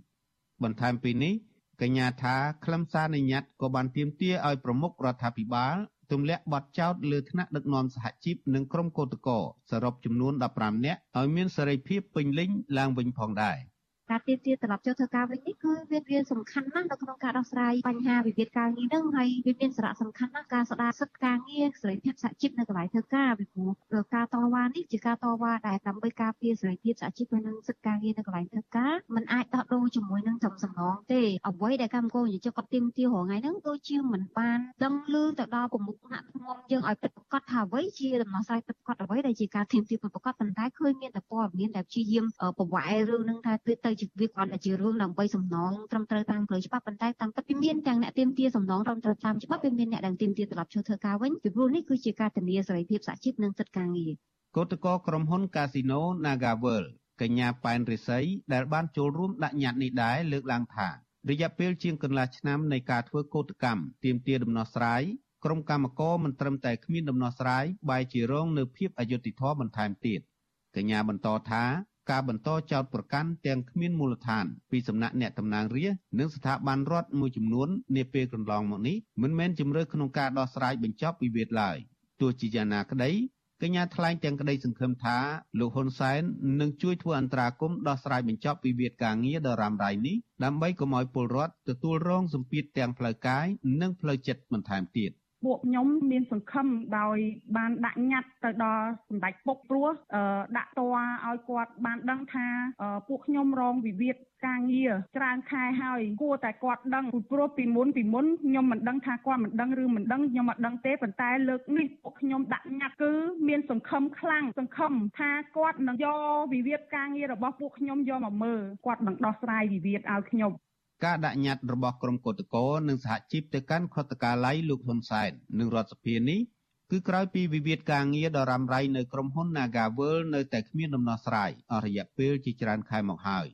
បន្ថែមពីនេះកញ្ញាថាខ្លឹមសារនៃញត្តិក៏បានទាមទារឲ្យប្រមុខរដ្ឋាភិបាលទម្លាក់បទចោទលើថ្នាក់ដឹកនាំសហជីពនិងក្រុមកោតក្រសរុបចំនួន15នាក់ឲ្យមានសេរីភាពពេញលេញឡើងវិញផងដែរ។ ការទៀមទាត្រឡប់ចូលធ្វើការវិញនេះគឺវាវាសំខាន់ណាស់នៅក្នុងការដោះស្រាយបញ្ហាវិវាទការងារនឹងហើយវាមានសារៈសំខាន់ណាស់ការស្ដារសិទ្ធិការងារសេរីភាពសហជីពនៅកន្លែងធ្វើការពីព្រោះការតវ៉ានេះជាការតវ៉ាដែលដើម្បីការពារសេរីភាពសហជីពនិងសិទ្ធិការងារនៅកន្លែងធ្វើការมันអាចដោះដូរជាមួយនឹងចំសំណងទេអ្វីដែលកម្មករនិយោជកគាត់ទៀមទារងថ្ងៃហ្នឹងដូចជាមិនបានដឹងឮទៅដល់ប្រមុខថ្នាក់ធ្ងន់យើងឲ្យពិតប្រាកដថាអ្វីជាដំណោះស្រាយពិតប្រាកដអ្វីដែលជាការទៀមទារពិតប្រាកដប៉ុន្តែឃើញមានតែព័ត៌មានដែលព្យាយាមប្រវែរឿងហ្នឹងថាទៅជាវាគាត់តែជារឿងដើម្បីសំណងត្រឹមត្រូវតាមផ្លូវច្បាប់ប៉ុន្តែតាមពិតវាមានទាំងអ្នកទៀមទាសំណងត្រឹមត្រូវតាមច្បាប់វាមានអ្នកដែលទៀមទាត្រឡប់ចូលធ្វើការវិញពីព្រោះនេះគឺជាការធានាសេរីភាពសហជីពនិងសិទ្ធិការងារគឧតកក្រុមហ៊ុន Casino Nagavel កញ្ញាប៉ែនរិស័យដែលបានចូលរួមដាក់ញត្តិនេះដែរលើកឡើងថារយៈពេលជាងកន្លះឆ្នាំនៃការធ្វើកោតកម្មទាមទារដំណោះស្រាយក្រុមកម្មករមិនត្រឹមតែគ្មានដំណោះស្រាយបែរជារងនៅភាពអយុត្តិធម៌បន្ថែមទៀតកញ្ញាបន្តថា ការបន្តចោទប្រកាន់ទាំងគ្មានមូលដ្ឋានពីសំណាក់អ្នកតំណាងរាស្ត្រនិងស្ថាប័នរដ្ឋមួយចំនួននាពេលកន្លងមកនេះមិនមែនជំរឿក្នុងការដោះស្រាយបញ្ចប់វិវាទឡើយទោះជាយ៉ាងណាក្តីកញ្ញាថ្លែងទាំងក្តីសង្ឃឹមថាលោកហ៊ុនសែននឹងជួយធ្វើអន្តរាគមន៍ដោះស្រាយបញ្ចប់វិវាទការងារដ៏រ៉ាំរ៉ៃនេះដើម្បីកុំឲ្យពលរដ្ឋទទួលរងសម្ពាធទាំងផ្លូវកាយនិងផ្លូវចិត្តបន្ថែមទៀត ពួកខ្ញុំមានសង្ឃឹមដោយបានដាក់ញត្តិទៅដល់សម្ដេចពុកព្រោះដាក់តឲ្យគាត់បានដឹងថាពួកខ្ញុំរងវិវាទការងារច្រើនខែហើយគួរតែគាត់ដឹងព្រោះពីមុនពីមុនខ្ញុំមិនដឹងថាគាត់មិនដឹងឬមិនដឹងខ្ញុំមិនដឹងទេប៉ុន្តែលើកនេះពួកខ្ញុំដាក់ញត្តិគឺមានសង្ឃឹមខ្លាំងសង្ឃឹមថាគាត់នឹងយកវិវាទការងាររបស់ពួកខ្ញុំយកមកមើលគាត់នឹងដោះស្រាយវិវាទឲ្យខ្ញុំ ការដាក់ញត្តិរបស់ក្រុមកោតកោនិងសហជីពទៅកាន់ខុទ្ទកាល័យលោកហ៊ុនសែននិងរដ្ឋសភានេះគឺក្រោយពីវិវាទការងារដ៏រ៉ាំរ៉ៃនៅក្រុមហ៊ុន Nagavel នៅតែគ្មានដំណោះស្រាយអស់រយៈពេលជាច្រើនខែមកហើយ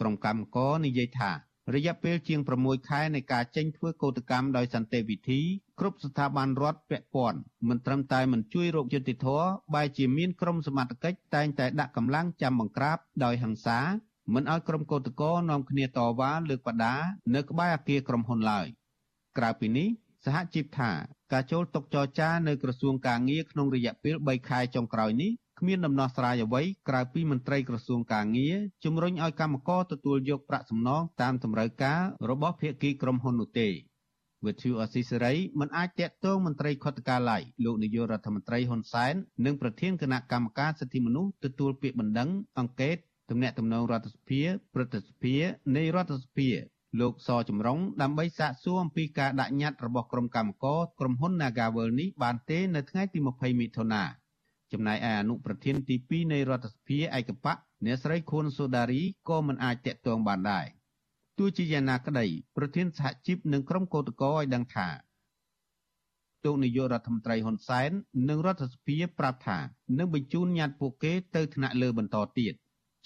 ក្រុមកម្មករនិយាយថារយៈពេលជាង6ខែនៃការចេញធ្វើកោតកម្មដោយសន្តិវិធីគ្រប់ស្ថាប័នរដ្ឋពាក់ព័ន្ធមិនត្រឹមតែមិនជួយរកយុត្តិធម៌បែរជាមានក្រុមសមត្ថកិច្ចតែងតែដាក់កម្លាំងចាំបង្ក្រាបដោយហិង្សា មិនឲ្យក្រុមកោតក្រនាំគ្នាតវ៉ាលើកបដានៅក្បែរអគារក្រុមហ៊ុនឡើយក្រៅពីនេះសហជីពថាការចូលតុចរចានៅក្រសួងការងារក្នុងរយៈពេល3ខែចុងក្រោយនេះគ្មានដំណោះស្រាយអ្វីក្រៅពីមន្ត្រីក្រសួងការងារជំរុញឲ្យកម្មករទទួលយកប្រាក់សំណងតាមតម្រូវការរបស់ភាគីក្រុមហ៊ុននោះទេវិទ្យុអស៊ីសេរីមិនអាចតាក់ទងមន្ត្រីខុទ្ទកាល័យលោកនាយករដ្ឋមន្ត្រីហ៊ុនសែននិងប្រធានគណៈកម្មការសិទ្ធិមនុស្សទទួលពាក្យបណ្ដឹងអង្កេត ទំនាក់ទំនងរដ្ឋសភាព្រឹទ្ធសភានៃរដ្ឋសភាលោកសចម្រុងដើម្បីសាកសួរអំពីការដាក់ញត្តិរបស់ក្រុមកម្មការក្រុមហ៊ុន Nagavel នេះបានទេនៅថ្ងៃទី20មិថុនាចំណែកឯអនុប្រធានទី2នៃរដ្ឋសភាឯកបកអ្នកស្រីខួនសូដារីក៏មិនអាចតាក់ទងបានដែរទោះជាយ៉ាងណាក្តីប្រធានសហជីពនិងក្រុមកោតក្រឲ្យដឹងថាលោកនាយករដ្ឋមន្ត្រីហ៊ុនសែននិងរដ្ឋសភាប្រាប់ថានឹងបញ្ជូនញត្តិពួកគេទៅថ្នាក់លើបន្តទៀត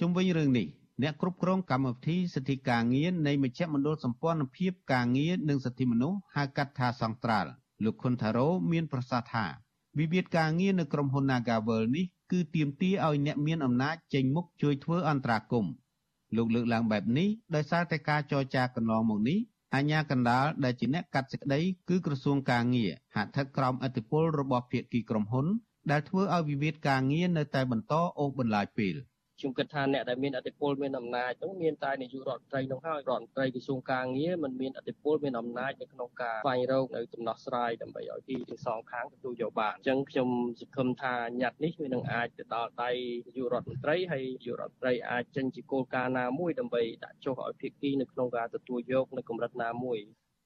ជុំវិញរឿងនេះអ្នកគ្រប់គ្រងកម្មវិធីសិទ្ធិការងារនៃមជ្ឈមណ្ឌលសម្ព័ន្ធភាពការងារនិងសិទ្ធិមនុស្សហៅកាត់ថាសង្ត្រាល់លោកខុនថារ៉ូមានប្រសាសន៍ថាវិវាទការងារនៅក្រុមហ៊ុន Nagavel នេះគឺទាមទារឲ្យអ្នកមានអំណាចចេញមុខជួយធ្វើអន្តរាគមន៍លោកលើកឡើងបែបនេះដោយសារតែការចរចាកន្លងមកនេះអាញាកណ្ដាលដែលជាអ្នកកាត់សេចក្តីគឺក្រសួងការងារហាក់ស្ថិតក្រោមអធិបុលរបស់ភាគីក្រុមហ៊ុន ដែលធ្វើឲ្យវិវាទការងារនៅតែបន្តអូសបន្លាយពេល។ ខ្ញុំគិតថាអ្នកដែលមានអធិបុលមានអំណាចនោះមានតែនាយករដ្ឋមន្ត្រីនោះហើយរដ្ឋមន្ត្រីក្រសួងការងារមិនមានអធិបុលមានអំណាចនៅក្នុងការស្វែងរកនៅដំណោះស្រាយដើម្បីឲ្យទីទាំងសងខាងទទួលយកបានអញ្ចឹងខ្ញុំសង្ឃឹមថាញត្តិនេះវានឹងអាចទៅដល់ដៃនាយករដ្ឋមន្ត្រីហើយនាយករដ្ឋមន្ត្រីអាចចេញជាគោលការណ៍ណាមួយដើម្បីដាក់ចុះឲ្យភាគីនៅក្នុងការទទួលយកនៅកម្រិតណាមួយ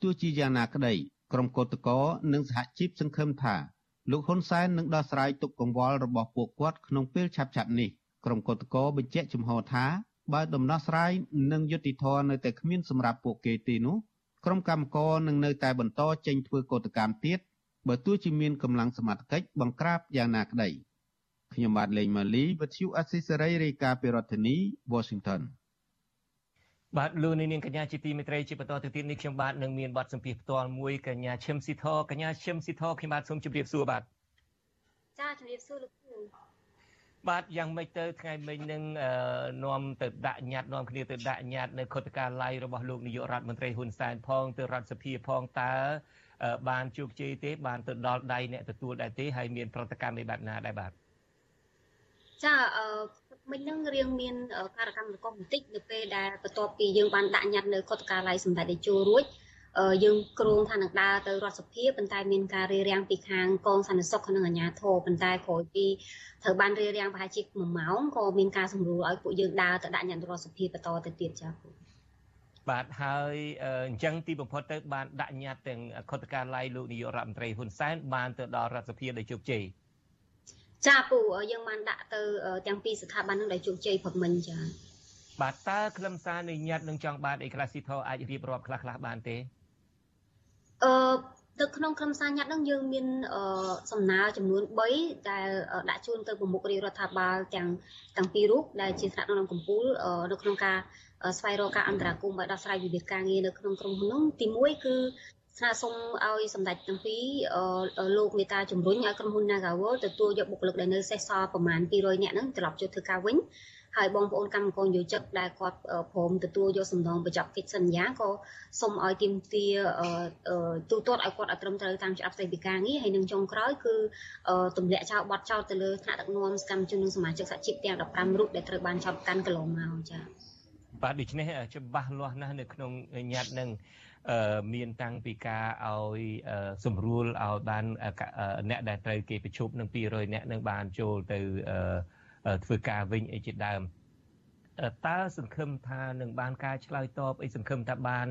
ទោះជាយ៉ាងណាក្តីក្រុមកោតក្រនិងសហជីពសង្ឃឹមថាលោកហ៊ុនសែននឹងដោះស្រាយទុកកង្វល់របស់ពួកគាត់ក្នុងពេលឆាប់ៗនេះ ក្រុមកោតក្របញ្ជាក់ចំហថាបើដំណោះស្រាយនិងយុត្តិធម៌នៅតែគ្មានសម្រាប់ពួកគេទេនោះក្រុមកម្មករនឹងនៅតែបន្តចេញធ្វើកោតកម្មទៀតបើទោះជាមានកម្លាំងសមត្ថកិច្ចបង្ក្រាបយ៉ាងណាក្តីខ្ញុំបាទលេងម៉ាលីវិទ្យុអស៊ីសេរីរាយការណ៍ពីរដ្ឋធានី Washington បាទលោកនាងកញ្ញាជាទីមេត្រីជាបន្តទៅទៀតនេះខ្ញុំបាទនឹងមានបទសម្ភាសផ្ទាល់មួយកញ្ញាឈឹមស៊ីធកញ្ញាឈឹមស៊ីធខ្ញុំបាទសូមជម្រាបសួរបាទចាជម្រាបសួរលោកគ្រូ បាទយ៉ាងម៉េចទៅថ្ងៃមិញនឹងនាំទៅដាក់ញត្តិនាំគ្នាទៅដាក់ញត្តិនៅខុទ្ទកាល័យរបស់លោកនាយករដ្ឋមន្ត្រីហ៊ុនសែនផងទៅរដ្ឋសភាផងតើបានជោគជ័យទេ បានទៅដល់ដៃអ្នកទទួលដែរទេហើយមានប្រតិកម្មនៃបែបណាដែរបាទចាអឺមិញនឹងរៀងមានការកម្មរកបន្តិចនៅពេលដែលបន្ទាប់ពីយើងបានដាក់ញត្តិនៅខុទ្ទកាល័យសម្ដេចតេជោរួច យើងគ្រោងថានឹងដើរទៅរដ្ឋសភាប៉ុន្តែមានការរារាំងពីខាងកងសន្តិសុខនិងអាជ្ញាធរប៉ុន្តែក្រោយពីត្រូវបានរារាំងប្រហែលជា1ម៉ោងក៏មានការសម្រួលឲ្យពួកយើងដើរទៅដាក់ញត្តិរដ្ឋសភាបន្តទៅទៀតចា៎បាទហើយអញ្ចឹងទីបំផុតទៅបានដាក់ញត្តិទាំងខុទ្ទកាល័យលោកនាយករដ្ឋមន្ត្រីហ៊ុនសែនបានទៅដល់រដ្ឋសភាដោយជោគជ័យចាពូយើងបានដាក់ទៅទាំងពីរស្ថាប័ននឹងដោយជោគជ័យព្រមិញចាបាទតើខ្លឹមសារនៃញត្តិនឹងចង់បានអីខ្លះស៊ីធអាចរៀបរាប់ខ្លះខ្លះបានទេ អឺនៅក្នុងក្រុមសារញត្តិហ្នឹងយើងមានសំណើចំនួន3ដែលដាក់ជូនទៅប្រមុខរាជរដ្ឋាភិបាលទាំងទាំងពីររូបដែលជាថ្នាក់ដឹកនាំកម្ពុជានៅក្នុងការស្វែងរកការអន្តរាគមន៍ឲ្យដោះស្រាយវិវាទការងារនៅក្នុងក្រុមហ៊ុនហ្នឹងទី1គឺស្នើសុំឲ្យសម្ដេចទាំងពីរលោកមេតាជំរុញឲ្យក្រុមហ៊ុន Nagawal ទទួលយកបុគ្គលិកដែលនៅសេសសល់ប្រមាណ200នាក់ហ្នឹងត្រឡប់ចូលធ្វើការវិញ ហើយបងប្អូនកម្មករយោជិកដែលគាត់ព្រមទទួលយកសំណងបញ្ចប់កិច្ចសន្យាក៏សូមឲ្យទាមទារទូទាត់ឲ្យគាត់ឲ្យត្រឹមត្រូវតាមច្បាប់ស្តីពីការងារហើយនឹងចុងក្រោយគឺទម្លាក់ចោលបទចោលទៅលើថ្នាក់ដឹកនាំសកម្មជននិងសមាជិកសហជីពទាំង15រូបដែលត្រូវបានចោទកាន់កន្លងមកចា៎បាទដូច្នេះច្បាស់លាស់ណាស់នៅក្នុងញត្តិនឹងមានតាំងពីការឲ្យសម្រួលឲ្យបានអ្នកដែលត្រូវគេប្រជុំនឹង200អ្នកនឹងបានចូលទៅ ធ្វើការវិញអីជាដើមតើសង្ឃឹមថានឹងបានការឆ្លើយតបអីសង្ឃឹមថាបាន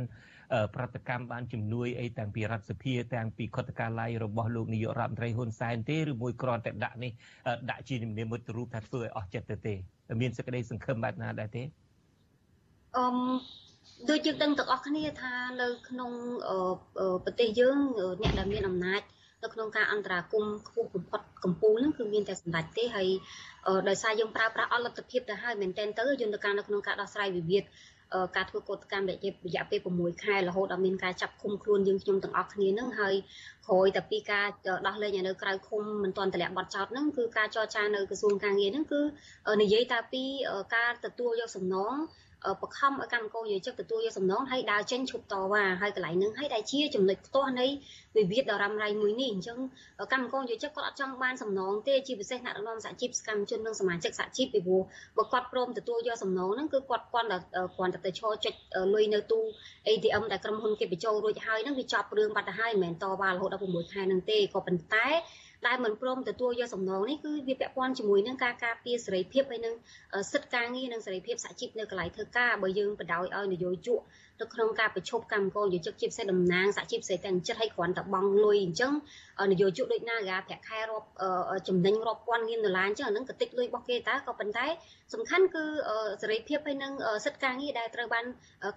ប្រតិកម្មបានជំនួយអីទាំងពីរដ្ឋសភាទាំងពីខុទ្ទកាល័យរបស់លោកនាយករដ្ឋមន្ត្រីហ៊ុនសែនទេឬមួយគ្រាន់តែដាក់នេះដាក់ជានិមិត្តរូបថាធ្វើឲ្យអស់ចិត្តទៅទេមានសេចក្តីសង្ឃឹមបែបណាដែរទេអឺដូចយើងដឹងទាំងអស់គ្នាថានៅក្នុងប្រទេសយើងអ្នកដែលមានអំណាច នៅក្នុងការអន្តរាគមខ្ពស់បំផុតកម្ពុជានឹងគឺមានតែសម្ដេចទេហើយដោយសារយើងប្រើប្រាស់អលទ្ធភាពទៅហើយមែនទែនទៅយន្តការនៅក្នុងការដោះស្រាយវិវាទការធ្វើកោតកម្មរយៈពេល6ខែរហូតដល់មានការចាប់ឃុំខ្លួនយើងខ្ញុំទាំងអស់គ្នានឹងហើយក្រោយតែពីការដោះលែងនៅក្រៅឃុំមិនទាន់តម្លាក់ប័ណ្ណចោតហ្នឹងគឺការចរចានៅក្រសួងការងារហ្នឹងគឺនិយាយតែពីការទទួលយកសំណង បខំឲ្យកម្មករយោជិកទទួលយកសំណងហើយដើរចេញឈប់តវ៉ាហើយកន្លែងនឹងហើយដែលជាចំណុចផ្ទាស់នៃវិវាទដ៏រ៉ាំរ៉ៃមួយនេះអញ្ចឹងកម្មករយោជិកគាត់អត់ចង់បានសំណងទេជាពិសេសអ្នកដឹកនាំសហជីពសកម្មជននិងសមាជិកសហជីពពីព្រោះបើគាត់ព្រមទទួលយកសំណងហ្នឹងគឺគាត់គាត់គ្រាន់តែទៅឈរចុចលុយនៅទូ ATM ដែលក្រុមហ៊ុនគេបញ្ចូលរួចហើយហ្នឹងវាចប់រឿងបាត់ទៅហើយមិនមែនតវ៉ារហូតដល់6ខែហ្នឹងទេក៏ប៉ុន្តែ ដែលមិនព្រមទទួលយកសំណងនេះគឺវាពាក់ព័ន្ធជាមួយនឹងការការពារសេរីភាពហើយនឹងសិទ្ធិការងារនិងសេរីភាពសហជីពនៅកន្លែងធ្វើការបើយើងបដ ாய் ឲ្យនយោជកនៅក្នុងការប្រជុំកម្មករយោជកជាពិសេសតំណាងសហជីពសេរីទាំងចិត្តឲ្យគ្រាន់តែបង់លុយអញ្ចឹងនយោជកដូចណាគេប្រាក់ខែរាប់ចំណេញរាប់ពាន់លានដុល្លារអញ្ចឹងអានឹងក៏តិចលុយរបស់គេតើក៏ប៉ុន្តែសំខាន់គឺសេរីភាពហើយនឹងសិទ្ធិការងារដែលត្រូវបាន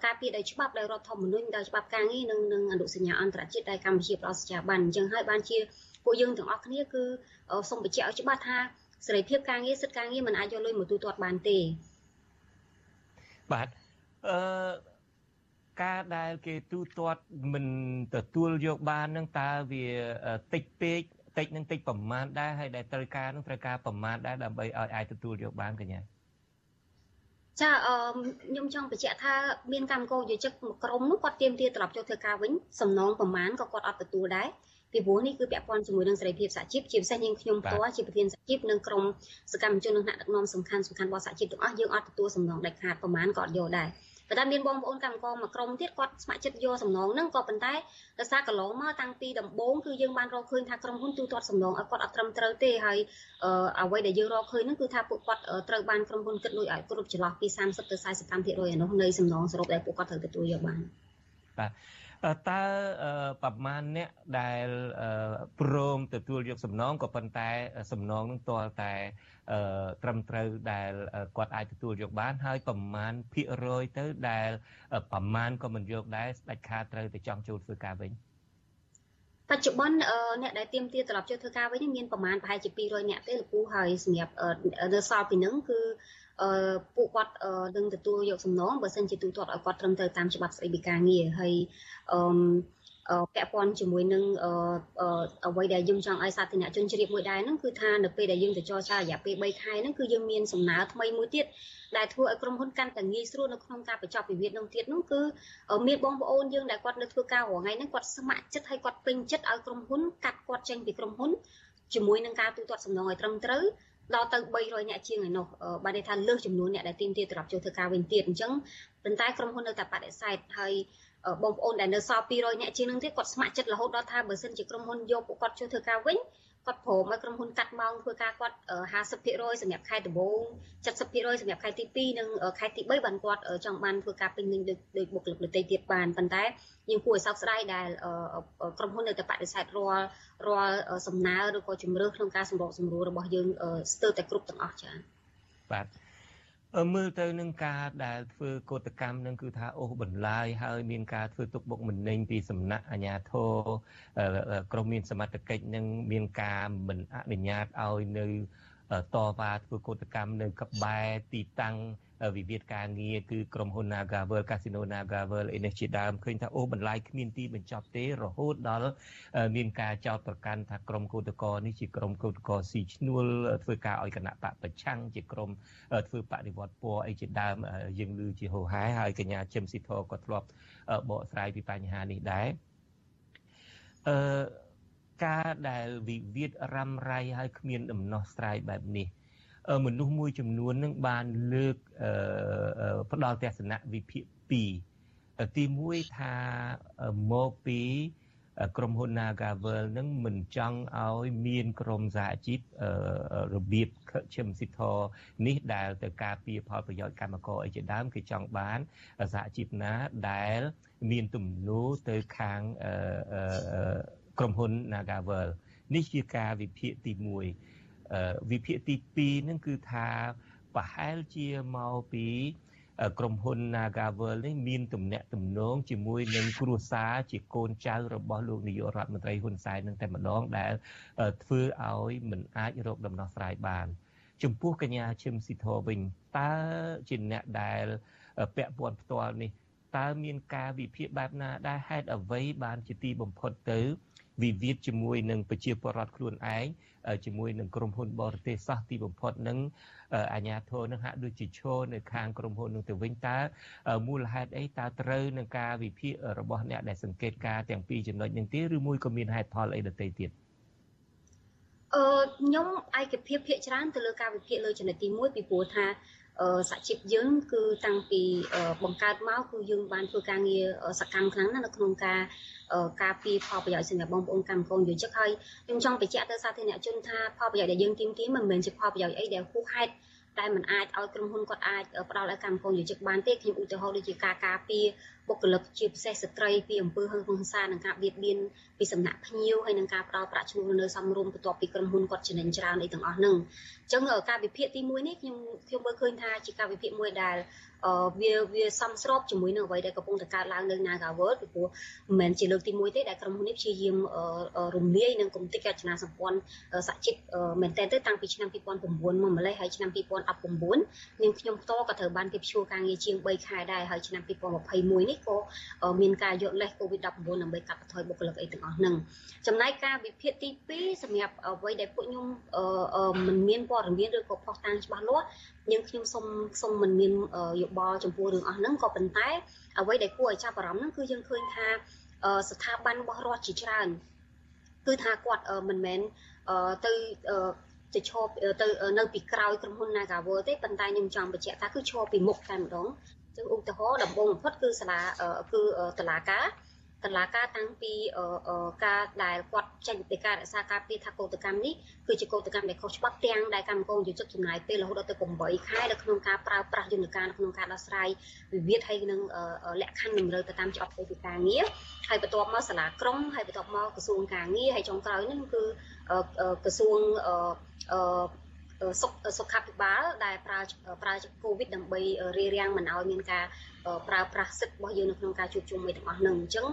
ការពារដោយច្បាប់ដោយរដ្ឋធម្មនុញ្ញដោយច្បាប់ការងារនិងនឹងអនុសញ្ញាអន្តរជាតិដែលកម្ពុជាផ្ដល់ស្ថាប័នអញ្ចឹងហើយបានជា ពួកយើងទាំងអស់គ្នាគឺសូមបញ្ជាក់ឲ្យច្បាស់ថាសេរីភាពការងារសិទ្ធិការងារមិនអាចយកលុយមកទូទាត់បានទេបាទអឺការដែលគេទូទាត់មិនទទួលយកបាននឹងតើវាតិចពេកតិចនឹងតិចប្រមាណដែរហើយដែលត្រូវការនឹងត្រូវការប្រមាណដែរដើម្បីឲ្យអាចទទួលយកបានកញ្ញាចាអឺខ្ញុំចង់បញ្ជាក់ថាមានកម្មករយោជិកមួយក្រុមនោះគាត់ទៀមទាត្រឡប់ចូលធ្វើការវិញសំណងប្រមាណក៏គាត់អត់ទទួលដែរ ពីព្រោះនេះគឺពាក់ព័ន្ធជាមួយនឹងសេរីភាពសហជីពជាពិសេសយើងខ្ញុំផ្ទាល់ជាប្រធានសហជីពនិងក្រុមសកម្មជននិងថ្នាក់ដឹកនាំសំខាន់សំខាន់របស់សហជីពទាំងអស់យើងអត់ទទួលសំណងដាច់ខាតប្រមាណក៏អត់យកដែរប៉ុន្តែមានបងប្អូនកម្មករមួយក្រុមទៀតគាត់ស្ម័គ្រចិត្តយកសំណងហ្នឹងក៏ប៉ុន្តែដោយសារកន្លងមកតាំងពីដំបូងគឺយើងបានរកឃើញថាក្រុមហ៊ុនទូទាត់សំណងឲ្យគាត់អត់ត្រឹមត្រូវទេហើយអ្វីដែលយើងរកឃើញហ្នឹងគឺថាពួកគាត់ត្រូវបានក្រុមហ៊ុនគិតលុយឲ្យគ្រប់ចន្លោះពី30ទៅ45%ឯនោះនៃសំណងសរុបដែលពួកគាត់ត្រូវទទួលយកបានបាទ តើប្រមាណអ្នកដែលព្រមទទួលយកសំណងក៏ប៉ុន្តែសំណងនឹងទាល់តែត្រឹមត្រូវដែលគាត់អាចទទួលយកបាន ហើយប្រមាណភាគរយទៅដែលប្រមាណក៏មិនយកដែរស្ដេចខាត្រូវទៅចង់ចូលធ្វើការវិញបច្ចុប្បន្នអ្នកដែលទៀមទាត្រឡប់ចូលធ្វើការវិញមានប្រមាណប្រហែលជា200អ្នកទេលោកពូហើយសម្រាប់នៅសល់ពីនឹងគឺអឺ ពួកគាត់នឹងទទួលយកសំណងបើសិនជាទូទាត់ឲ្យគាត់ត្រឹមត្រូវតាមច្បាប់ស្តីពីការងារហើយអឺពាក់ព័ន្ធជាមួយនឹងអ្វីដែលយើងចង់ឲ្យសាធារណជនជ្រាបមួយដែរហ្នឹងគឺថានៅពេលដែលយើងទៅចរចារយៈពេល3ខែហ្នឹងគឺយើងមានសំណើថ្មីមួយទៀតដែលធ្វើឲ្យក្រុមហ៊ុនកាន់តែងាយស្រួលនៅក្នុងការបញ្ចប់វិវាទនោះទៀតនោះគឺមានបងប្អូនយើងដែលគាត់នៅធ្វើការរងថ្ងៃហ្នឹងគាត់ស្ម័គ្រចិត្តហើយគាត់ពេញចិត្តឲ្យក្រុមហ៊ុនកាត់គាត់ចេញពីក្រុមហ៊ុនជាមួយនឹងការទូទាត់សំណងឲ្យត្រឹមត្រូវ ដល់ទៅ300អ្នកជាងឯនោះបានន័យថាលើសចំនួនអ្នកដែលទីមទាត្រឡប់ចូលធ្វើការវិញទៀតអញ្ចឹងប៉ុន្តែក្រុមហ៊ុននៅតែបដិសេធហើយបងប្អូនដែលនៅសល់200អ្នកជាងនឹងទៀតគាត់ស្ម័គ្រចិត្តរហូតដល់ថាបើសិនជាក្រុមហ៊ុនយកពួកគាត់ចូលធ្វើការវិញ គាត់ព្រមឲ្យក្រុមហ៊ុនកាត់ម៉ោងធ្វើការគាត់50%សម្រាប់ខែដំបូង70%សម្រាប់ខែទី2និងខែទី3បានគាត់ចង់បានធ្វើការពេញលេញដូចដូចបុគ្គលិកដទៃទៀតបានប៉ុន្តែយើងគួរឲ្យសោកស្ដាយដែលក្រុមហ៊ុននៅតែបដិសេធរាល់រាល់សំណើឬក៏ជំរឿនក្នុងការសម្របសម្រួលរបស់យើងស្ទើរតែគ្រប់ទាំងអស់ចា៎បាទ មើលទៅនឹងការដែលធ្វើកោតកម្មនឹងគឺថាអូសបន្លាយហើយមានការធ្វើទុកបុកម្នេញពីសំណាក់អាជ្ញាធរក្រមមានសមត្ថកិច្ចនឹងមានការមិនអនុញ្ញាតឲ្យនៅតវ៉ាធ្វើកោតកម្មនៅក្បែរទីតាំង វិវាទការងារគឺក្រុមហ៊ុន Nagavel Casino Nagavel អីនេះជាដើមឃើញថាអូបន្លាយគ្មានទីបញ្ចប់ទេរហូតដល់មានការចោទប្រកាន់ថាក្រុមកោតក្រនេះជាក្រុមកោតក្រស៊ីឈ្នួលធ្វើការឲ្យគណៈបកប្រឆាំងជាក្រុមធ្វើបដិវត្តពណ៌អីជាដើមយើងឮជាហោហែហើយកញ្ញាជឹមស៊ីធក៏ធ្លាប់បកស្រាយពីបញ្ហានេះដែរអឺការដែលវិវាទរ៉ាំរ៉ៃហើយគ្មានដំណោះស្រាយបែបនេះ មនុស្សមួយចំនួននឹងបានលើកផ្ដល់ទស្សនៈវិភាគ2ទី1ថាមកពីក្រុមហ៊ុន Nagavel នឹងមិនចង់ឲ្យមានក្រុមសហជីពរបៀបឈឹមស៊ីធរនេះដែលទៅការពារផលប្រយោជន៍កម្មករអីជាដើមគេចង់បានសហជីពណាដែលមានទំនោរទៅខាងក្រុមហ៊ុន Nagavel នេះជាការវិភាគទី1 វិភាគទី2ហ្នឹងគឺថាប្រហែលជាមកពីក្រុមហ៊ុន Nagavel នេះមានទំនាក់ទំនងជាមួយនឹងគ្រួសារជាកូនចៅរបស់លោកនាយករដ្ឋមន្ត្រីហ៊ុនសែននឹងតែម្ដងដែលធ្វើឲ្យមិនអាចរកដំណោះស្រាយបាន ចំពោះកញ្ញាឈឹមស៊ីធវិញតើជាអ្នកដែលពាក់ព័ន្ធផ្ទាល់នេះតើមានការវិភាគបែបណាដែលហេតុអ្វីបានជាទីបំផុតទៅ វិវាទជាមួយនឹងប្រជាពលរដ្ឋខ្លួនឯងជាមួយនឹងក្រុមហ៊ុនបរទេសសោះទីបំផុតនឹងអាញាធរនឹងហាក់ដូចជាឈរនៅខាងក្រុមហ៊ុននឹងទៅវិញតើមូលហេតុអីតើត្រូវនឹងការវិភាគរបស់អ្នកដែលសង្កេតការទាំងពីរចំណុចនឹងទេឬមួយក៏មានហេតុផលអីដទៃទៀតអឺខ្ញុំឯកភាពភាកច្រើនទៅលើការវិភាគលើចំណុចទី1ពីព្រោះថា សហជីពយើងគឺតាំងពីបង្កើតមកគឺយើងបានធ្វើការងារសកម្មខ្លាំងណាស់នៅក្នុងការការពីផលប្រយោជន៍សម្រាប់បងប្អូនកម្មករយោជិកហើយខ្ញុំចង់បញ្ជាក់ទៅសាធារណជនថាផលប្រយោជន៍ដែលយើងទាមទារមិនមែនជាផលប្រយោជន៍អីដែលហួសហេតុតែมันអាចឲ្យក្រុមហ៊ុនគាត់អាចផ្ដល់ឲ្យកម្មករយោជិកបានទេខ្ញុំឧទាហរណ៍ដូចជាការការពារ បុគ្គលិកជាពិសេសស្ត្រីពីអំពើហិង្សានិងការបៀតបៀនពីសំណាក់ភ្ញៀវហើយនិងការផ្ដល់ប្រាក់ឈ្នួលនៅសំរុំបន្ទាប់ពីក្រុមហ៊ុនគាត់ចំណេញច្រើនអីទាំងអស់ហ្នឹងអញ្ចឹងការវិភាគទី1នេះខ្ញុំខ្ញុំមើលឃើញថាជាការវិភាគមួយដែល វាវាសំស្របជាមួយនឹងអ្វីដែលកំពុងតែកើតឡើងនៅ Nagawal ពីព្រោះមិនមែនជាលើកទី1ទេដែលក្រុមហ៊ុននេះព្យាយាមរំលាយនឹងគំនិតរចនាសម្ព័ន្ធសហជីពមែនតើទៅតាំងពីឆ្នាំ2009មកម្លេះហើយឆ្នាំ2019នាងខ្ញុំផ្ទាល់ក៏ត្រូវបានគេព្យួរការងារជាង3ខែដែរហើយឆ្នាំ2021នេះក៏មានការយកលេស COVID-19 ដើម្បីកាត់បន្ថយបុគ្គលិកអីទាំងអស់ហ្នឹងចំណែកការវិភាគទី2សម្រាប់អ្វីដែលពួកខ្ញុំមិនមានព័ត៌មានឬក៏ផុសតាងច្បាស់លាស់ យើងខ្ញុំសូមសូមមិនមានយោបល់ចំពោះរឿងអស់ហ្នឹងក៏ប៉ុន្តែអ្វីដែលគួរឲ្យចាប់អារម្មណ៍ហ្នឹងគឺយើងឃើញថាស្ថាប័នរបស់រដ្ឋជាច្រើនគឺថាគាត់មិនមែនទៅទៅឈប់ទៅនៅពីក្រោយក្រុមហ៊ុន Nagawal ទេប៉ុន្តែខ្ញុំចង់បញ្ជាក់ថាគឺឈរពីមុខតែម្ដងចឹងឧទាហរណ៍ដំបូងបំផុតគឺសាលាគឺតឡាការ តឡាការតាំងពីការដែលគាត់ចេញពីការរក្សាការពារថាកោតកម្មនេះគឺជាកោតកម្មដែលខុសច្បាប់ទាំងដែលកម្មករយុទ្ធចំណាយពេលរហូតដល់ទៅ8ខែនៅក្នុងការប្រើប្រាស់យន្តការនៅក្នុងការដោះស្រាយវិវាទហើយនឹងលក្ខខណ្ឌតម្រូវទៅតាមច្បាប់ផ្ទៃពីការងារហើយបន្ទាប់មកសាលាក្រុងហើយបន្ទាប់មកក្រសួងការងារហើយចុងក្រោយហ្នឹងគឺក្រសួង សុខសុខាភិបាលដែលប្រើប្រើកូវីដដើម្បីរារាំងមិនឲ្យមានការប្រើប្រាស់សិទ្ធិរបស់យើងនៅក្នុងការជួបជុំមួយទាំងអស់ហ្នឹងអញ្ចឹង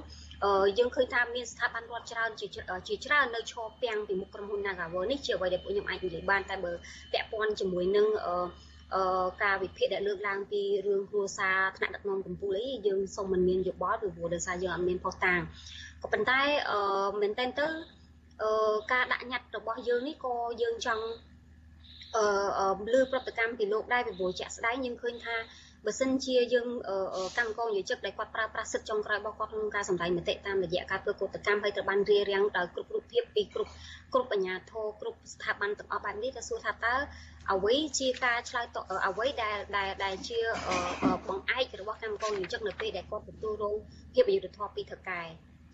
យើងឃើញថាមានស្ថាប័នរដ្ឋច្រើនជាជាច្រើននៅឈរពាំងពីមុខក្រុមហ៊ុន Nagawal នេះជាអ្វីដែលពួកខ្ញុំអាចនិយាយបានតែបើពាក់ព័ន្ធជាមួយនឹងអឺការវិភាគដែលលើកឡើងពីរឿងគ្រួសារថ្នាក់ដឹកនាំកម្ពុជាអីយើងសូមមិនមានយោបល់ពីព្រោះដោយសារយើងអត់មានផុសតាងក៏ប៉ុន្តែអឺមែនតើទៅអឺការដាក់ញត្តិរបស់យើងនេះក៏យើងចង់អឺ លើប្រតិកម្មពីលោកដែរពីព្រោះជាក់ស្ដែងយើងឃើញថាបើសិនជាយើងកម្មករយោជិកដែលគាត់ប្រើប្រាស់សិទ្ធិចុងក្រោយរបស់គាត់ក្នុងការសម្ដែងមតិតាមរយៈការធ្វើកោតកម្មហើយត្រូវបានរារាំងដោយគ្រប់រូបភាពពីគ្រប់គ្រប់អាជ្ញាធរគ្រប់ស្ថាប័នទាំងអស់បែបនេះក៏សួរថាតើអ្វីជាការឆ្លើយតបអ្វីដែលដែលដែលជាបង្អែករបស់កម្មករយោជិកនៅពេលដែលគាត់ទទួលរងភាពអយុត្តិធម៌ពីថៅកែ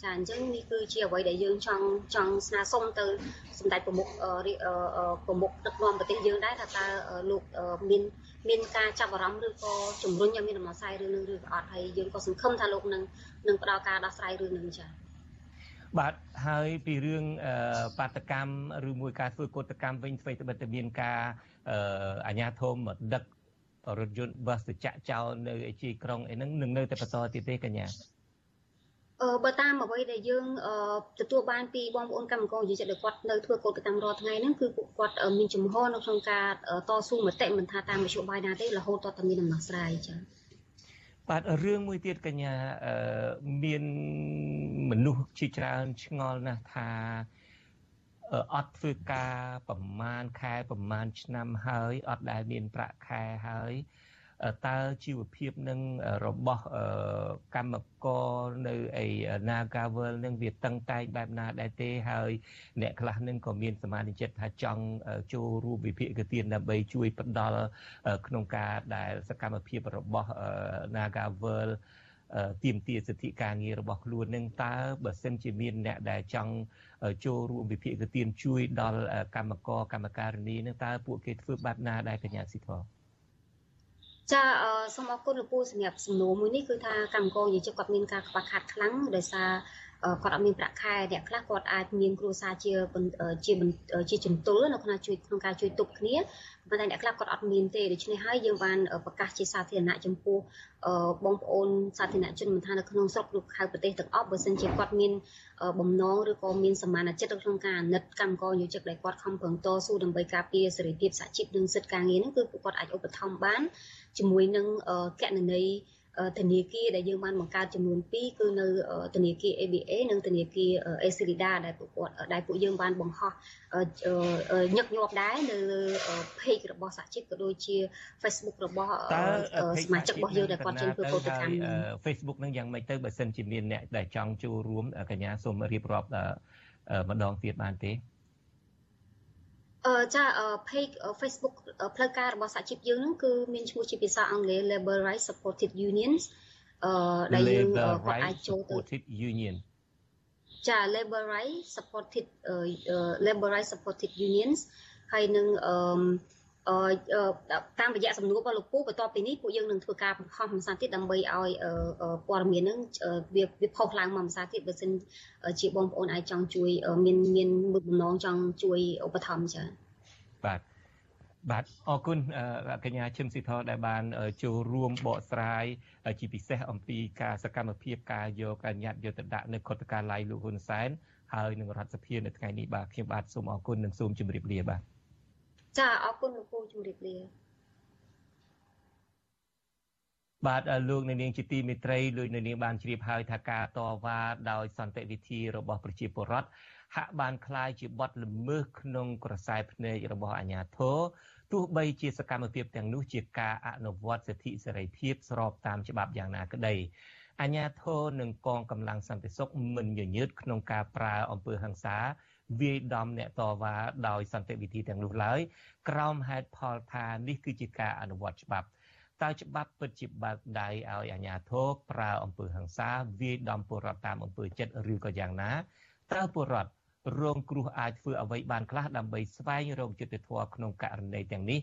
ចាអញ្ចឹងនេះគឺជាអ្វីដែលយើងចង់ចង់ស្នើសុំទៅសម្ដេចប្រមុខប្រមុខដឹកនាំប្រទេសយើងដែរថាតើលោកមានមានការចាប់អារម្មណ៍ឬក៏ជំរុញឲ្យមានដំណោះស្រាយរឿងនឹងឬក៏អត់ហើយយើងក៏សង្ឃឹមថាលោកនឹងនឹងផ្ដល់ការដោះស្រាយរឿងនឹងចា៎បាទហើយពីរឿងបាតកម្មឬមួយការធ្វើកោតកម្មវិញស្វ័យត្បិតតែមានការអាញាធមមកដឹករថយន្តប័សទៅចាក់ចោលនៅឯជាក្រុងអីហ្នឹងនឹងនៅតែបន្តទៀតទេកញ្ញា អឺបើតាមអ្វីដែលយើងទទួលបានពីបងប្អូនកម្មករយុវជនដែលគាត់នៅធ្វើកោតកម្មរាល់ថ្ងៃហ្នឹងគឺពួកគាត់មានចំហនៅក្នុងការតស៊ូមតិមិនថាតាមមធ្យោបាយណាទេរហូតតតែមានដំណោះស្រាយចា៎បាទរឿងមួយទៀតកញ្ញាមានមនុស្សជាច្រើនឆ្ងល់ណាស់ថាអត់ធ្វើការប្រមាណខែប្រមាណឆ្នាំហើយអត់ដែលមានប្រាក់ខែហើយ តើជីវភាពនឹងរបស់កម្មករនៅឯ Nagavel នឹងវាតឹងតែងបែបណាដែរទេហើយអ្នកខ្លះនឹងក៏មានសមាជិកថាចង់ចូលរួមវិភាគទានដើម្បីជួយផ្ដល់ក្នុងការដែលសកម្មភាពរបស់ Nagavel ទៀមទាសិទ្ធិការងាររបស់ខ្លួននឹងតើបើសិនជាមានអ្នកដែលចង់ចូលរួមវិភាគទានជួយដល់កម្មករកម្មការិនីនឹងតើពួកគេធ្វើបែបណាដែរកញ្ញាស៊ីធរ ចាសូមអរគុណលោកពូសម្រាប់សំណួរមួយនេះគឺថាកម្មករនិយាយគាត់មានការខ្វះខាតខ្លាំងដោយសារ គាត់អត់មានប្រាក់ខែអ្នកខ្លះគាត់អាចមានគ្រួសារជាជាជាជំទល់នៅក្នុងជួយក្នុងការជួយទប់គ្នាប៉ុន្តែអ្នកខ្លះគាត់អត់មានទេដូច្នេះហើយយើងបានប្រកាសជាសាធារណៈចំពោះបងប្អូនសាធារណជនមិនថានៅក្នុងស្រុកឬខៅប្រទេសទាំងអស់បើសិនជាគាត់មានបំណងឬក៏មានសមានចិត្តក្នុងការអាណិតកម្មករយោជិកដែលគាត់ខំប្រឹងតស៊ូដើម្បីការពារសេរីភាពសហជីពនិងសិទ្ធិការងារហ្នឹងគឺពួកគាត់អាចឧបត្ថម្ភបានជាមួយនឹងកណន័យ ធនាគារដែលយើងបានបង្កើតចំនួន2គឺនៅធនាគារ ABA និងធនាគារ Esilida ដែលពួកគាត់ដែលពួកយើងបានបង្ហោះញឹកញាប់ដែរនៅលើ page របស់សហជីពក៏ដូចជា Facebook របស់សមាជិករបស់យើងដែលគាត់ចេញធ្វើកោតកម្ម Facebook នឹងយ៉ាងម៉េចទៅបើសិនជាមានអ្នកដែលចង់ចូលរួមកញ្ញាសូមរៀបរាប់ម្ដងទៀតបានទេ អឺចា page Facebook ផ្លូវការរបស់សហជីពយើងហ្នឹងគឺមានឈ្មោះជាភាសាអង់គ្លេស Labor Rights Supported Unions អឺដែលយើងគាត់អាចចូលទៅ Supported Union ចា Labor Rights Supported Labor Rights Supported Unions ហើយនឹងអឺ តាមរយៈសំណួររបស់លោកពូបន្ទាប់ពីនេះពួកយើងនឹងធ្វើការបង្ហោះភាសាទៀតដើម្បីឲ្យព័ត៌មានហ្នឹងវាវាផុសឡើងមកភាសាទៀតបើសិនជាបងប្អូនអាចចង់ជួយមានមានមុខបំណងចង់ជួយឧបត្ថម្ភចា៎បាទបាទអរគុណកញ្ញាឈឹមស៊ីធដែលបានចូលរួមបកស្រាយជាពិសេសអំពីការសកម្មភាពការយកកញ្ញាតយកទៅដាក់នៅកតកាឡៃលោកហ៊ុនសែនហើយនឹងរដ្ឋសភានៅថ្ងៃនេះបាទខ្ញុំបាទសូមអរគុណនិងសូមជម្រាបលាបាទ ចាអរគុណលោកពូជំរាបលាបាទលោកនៅនាងជាទីមេត្រីលោកនៅនាងបានជ្រាបហើយថាការតវ៉ាដោយសន្តិវិធីរបស់ប្រជាពលរដ្ឋហាក់បានคล้ายជាបទល្មើសក្នុងក្រសែភ្នែករបស់អាជ្ញាធរទោះបីជាសកម្មភាពទាំងនោះជាការអនុវត្តសិទ្ធិសេរីភាពស្របតាមច្បាប់យ៉ាងណាក្តីអាជ្ញាធរនិងកងកម្លាំងសន្តិសុខមិនញញើតក្នុងការប្រើអំពើហិង្សា វាយដំអ្នកតវ៉ាដោយសន្តិវិធីទាំងនោះឡើយក្រោមហេតុផលថានេះគឺជាការអនុវត្តច្បាប់តើច្បាប់ពិតជាបើកដៃឲ្យអាជ្ញាធរប្រើអំពើហិង្សាវាយដំពលរដ្ឋតាមអំពើចិត្តឬក៏យ៉ាងណាតើពលរដ្ឋរងគ្រោះអាចធ្វើអ្វីបានខ្លះដើម្បីស្វែងរកយុត្តិធម៌ក្នុងករណីទាំងនេះ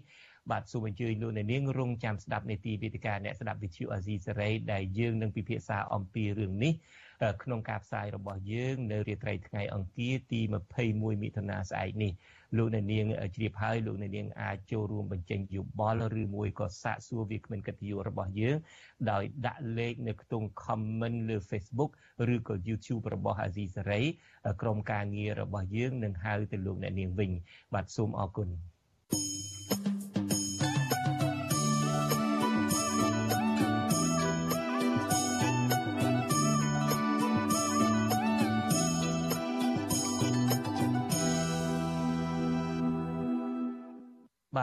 បាទសូមអញ្ជើញលោកអ្នកនាងរងចាំស្ដាប់នេតិវេទិកាអ្នកស្ដាប់វិទ្យុអាស៊ីសេរីដែលយើងនឹងពិភាក្សាអំពីរឿងនេះ ក្នុងការផ្សាយរបស់យើងនៅរាត្រីថ្ងៃអង្គារទី21មិថុនាស្អែកនេះលោកអ្នកនាងជ្រាបហើយលោកអ្នកនាងអាចចូលរួមបញ្ចេញយោបល់ឬមួយក៏សាកសួរវាគ្មិនកិត្តិយសរបស់យើងដោយដាក់លេខនៅខ្ទង់ comment លើ Facebook ឬក៏ YouTube របស់អាស៊ីសេរីក្រុមការងាររបស់យើងនឹងហៅទៅលោកអ្នកនាងវិញបាទសូមអរគុណ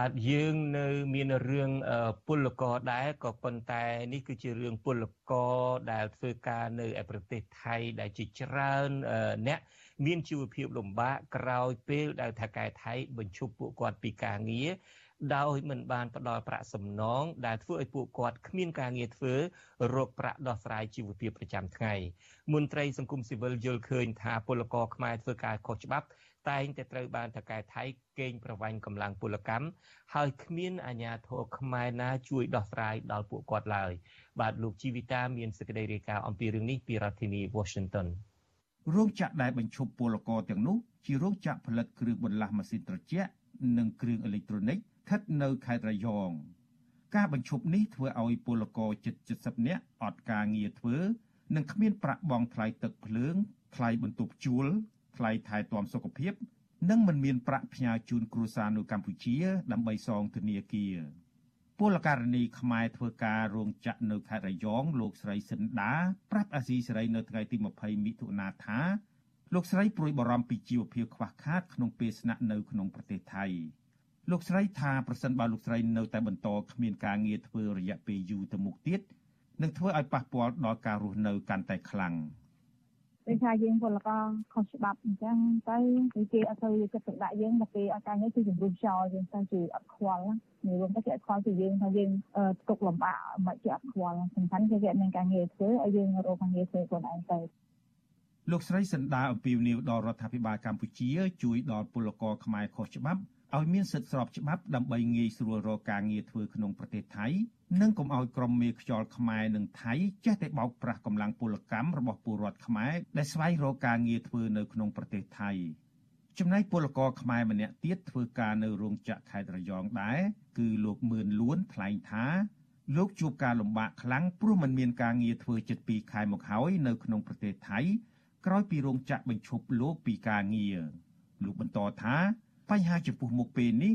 បាទយើងនៅមានរឿងពលករដែរក៏ប៉ុន្តែនេះគឺជារឿងពលករដែលធ្វើការនៅឯប្រទេសថៃដែលជាច្រើនអ្នកមានជីវភាពលំបាកក្រោយពេលដែលថៅកែថៃបញ្ឈប់ពួកគាត់ពីការងារដោយមិនបានផ្ដល់ប្រាក់សំណងដែលធ្វើឲ្យពួកគាត់គ្មានការងារធ្វើរកប្រាក់ដោះស្រាយជីវភាពប្រចាំថ្ងៃមន្ត្រីសង្គមស៊ីវិលយល់ឃើញថាពលករខ្មែរធ្វើការខុសច្បាប់ តែងតែត្រូវបានតកែថៃកេងប្រវ័ញ្ចកម្លាំងពលកម្មហើយគ្មានអាជ្ញាធរខ្មែរណាជួយដោះស្រាយដល់ពួកគាត់ឡើយបាទលោកជីវិតាមានសេចក្តីរាយការណ៍អំពីរឿងនេះពីរដ្ឋធានី Washington រោងចក្រដែលបញ្ឈប់ពលករទាំងនោះជារោងចក្រផលិតគ្រឿងបន្លាស់ម៉ាស៊ីនត្រជាក់និងគ្រឿងអេឡិចត្រូនិកស្ថិតនៅខេត្តរយងការបញ្ឈប់នេះធ្វើឲ្យពលករជិត70នាក់អត់ការងារធ្វើ និងគ្មានប្រាក់បង់ថ្លៃទឹកភ្លើងថ្លៃបន្ទប់ជួល ថ្លៃថែទាំសុខភាព និងមិនមានប្រាក់ផ្ញើជូនគ្រួសារនៅកម្ពុជា ដើម្បីសងធនាគារពលករនីខ្មែរធ្វើការរោងចក្រនៅខេត្តរយងលោកស្រីសិនដាប្រាប់អាស៊ីសេរីនៅថ្ងៃទី20មិថុនាថាលោកស្រីព្រួយបារម្ភពីជីវភាពខ្វះខាតក្នុងពេលស្នាក់នៅក្នុងប្រទេសថៃលោកស្រីថាប្រសិនបើលោកស្រីនៅតែបន្តគ្មានការងារធ្វើរយៈពេលយូរទៅមុខទៀតនឹងធ្វើឲ្យប៉ះពាល់ដល់ការរស់នៅកាន់តែខ្លាំង។ ដូចថាយើងពលករខុសច្បាប់អញ្ចឹងទៅគេអត់ទៅយកចិត្តទុកដាក់យើងតែគេអត់ការងារគឺជំរុញចោលយើងទៅជាអត់ខ្វល់ណារួមទៅគេអត់ខ្វល់ពីយើងថាយើងទុកលំបាកមិនជាអត់ខ្វល់សំខាន់គឺគេមានការងារធ្វើឲ្យយើងរកការងារធ្វើខ្លួនឯងទៅលោកស្រីសិនដាអំពីវនីវដល់រដ្ឋាភិបាលកម្ពុជា ជួយដល់ពលករខ្មែរខុសច្បាប់ ឲ្យមានសិទ្ធិស្របច្បាប់ដើម្បីងាយស្រួលរកការងារធ្វើក្នុងប្រទេសថៃនិងកុំឲ្យក្រុមមេខ្យល់ខ្មែរនិងថៃចេះតែបោកប្រាស់កម្លាំងពលកម្មរបស់ពលរដ្ឋខ្មែរដែលស្វែងរកការងារធ្វើនៅក្នុងប្រទេសថៃចំណែកពលករខ្មែរម្នាក់ទៀតធ្វើការនៅរោងចក្រខេត្តរយងដែរគឺលោកមឿនលួនថ្លែងថាលោកជួបការលំបាកខ្លាំងព្រោះមិនមានការងារធ្វើជិត2ខែមកហើយនៅក្នុងប្រទេសថៃក្រោយពីរោងចក្របញ្ឈប់លោកពីការងារលោកបន្តថា បញ្ហាចំពោះមុខពេលនេះ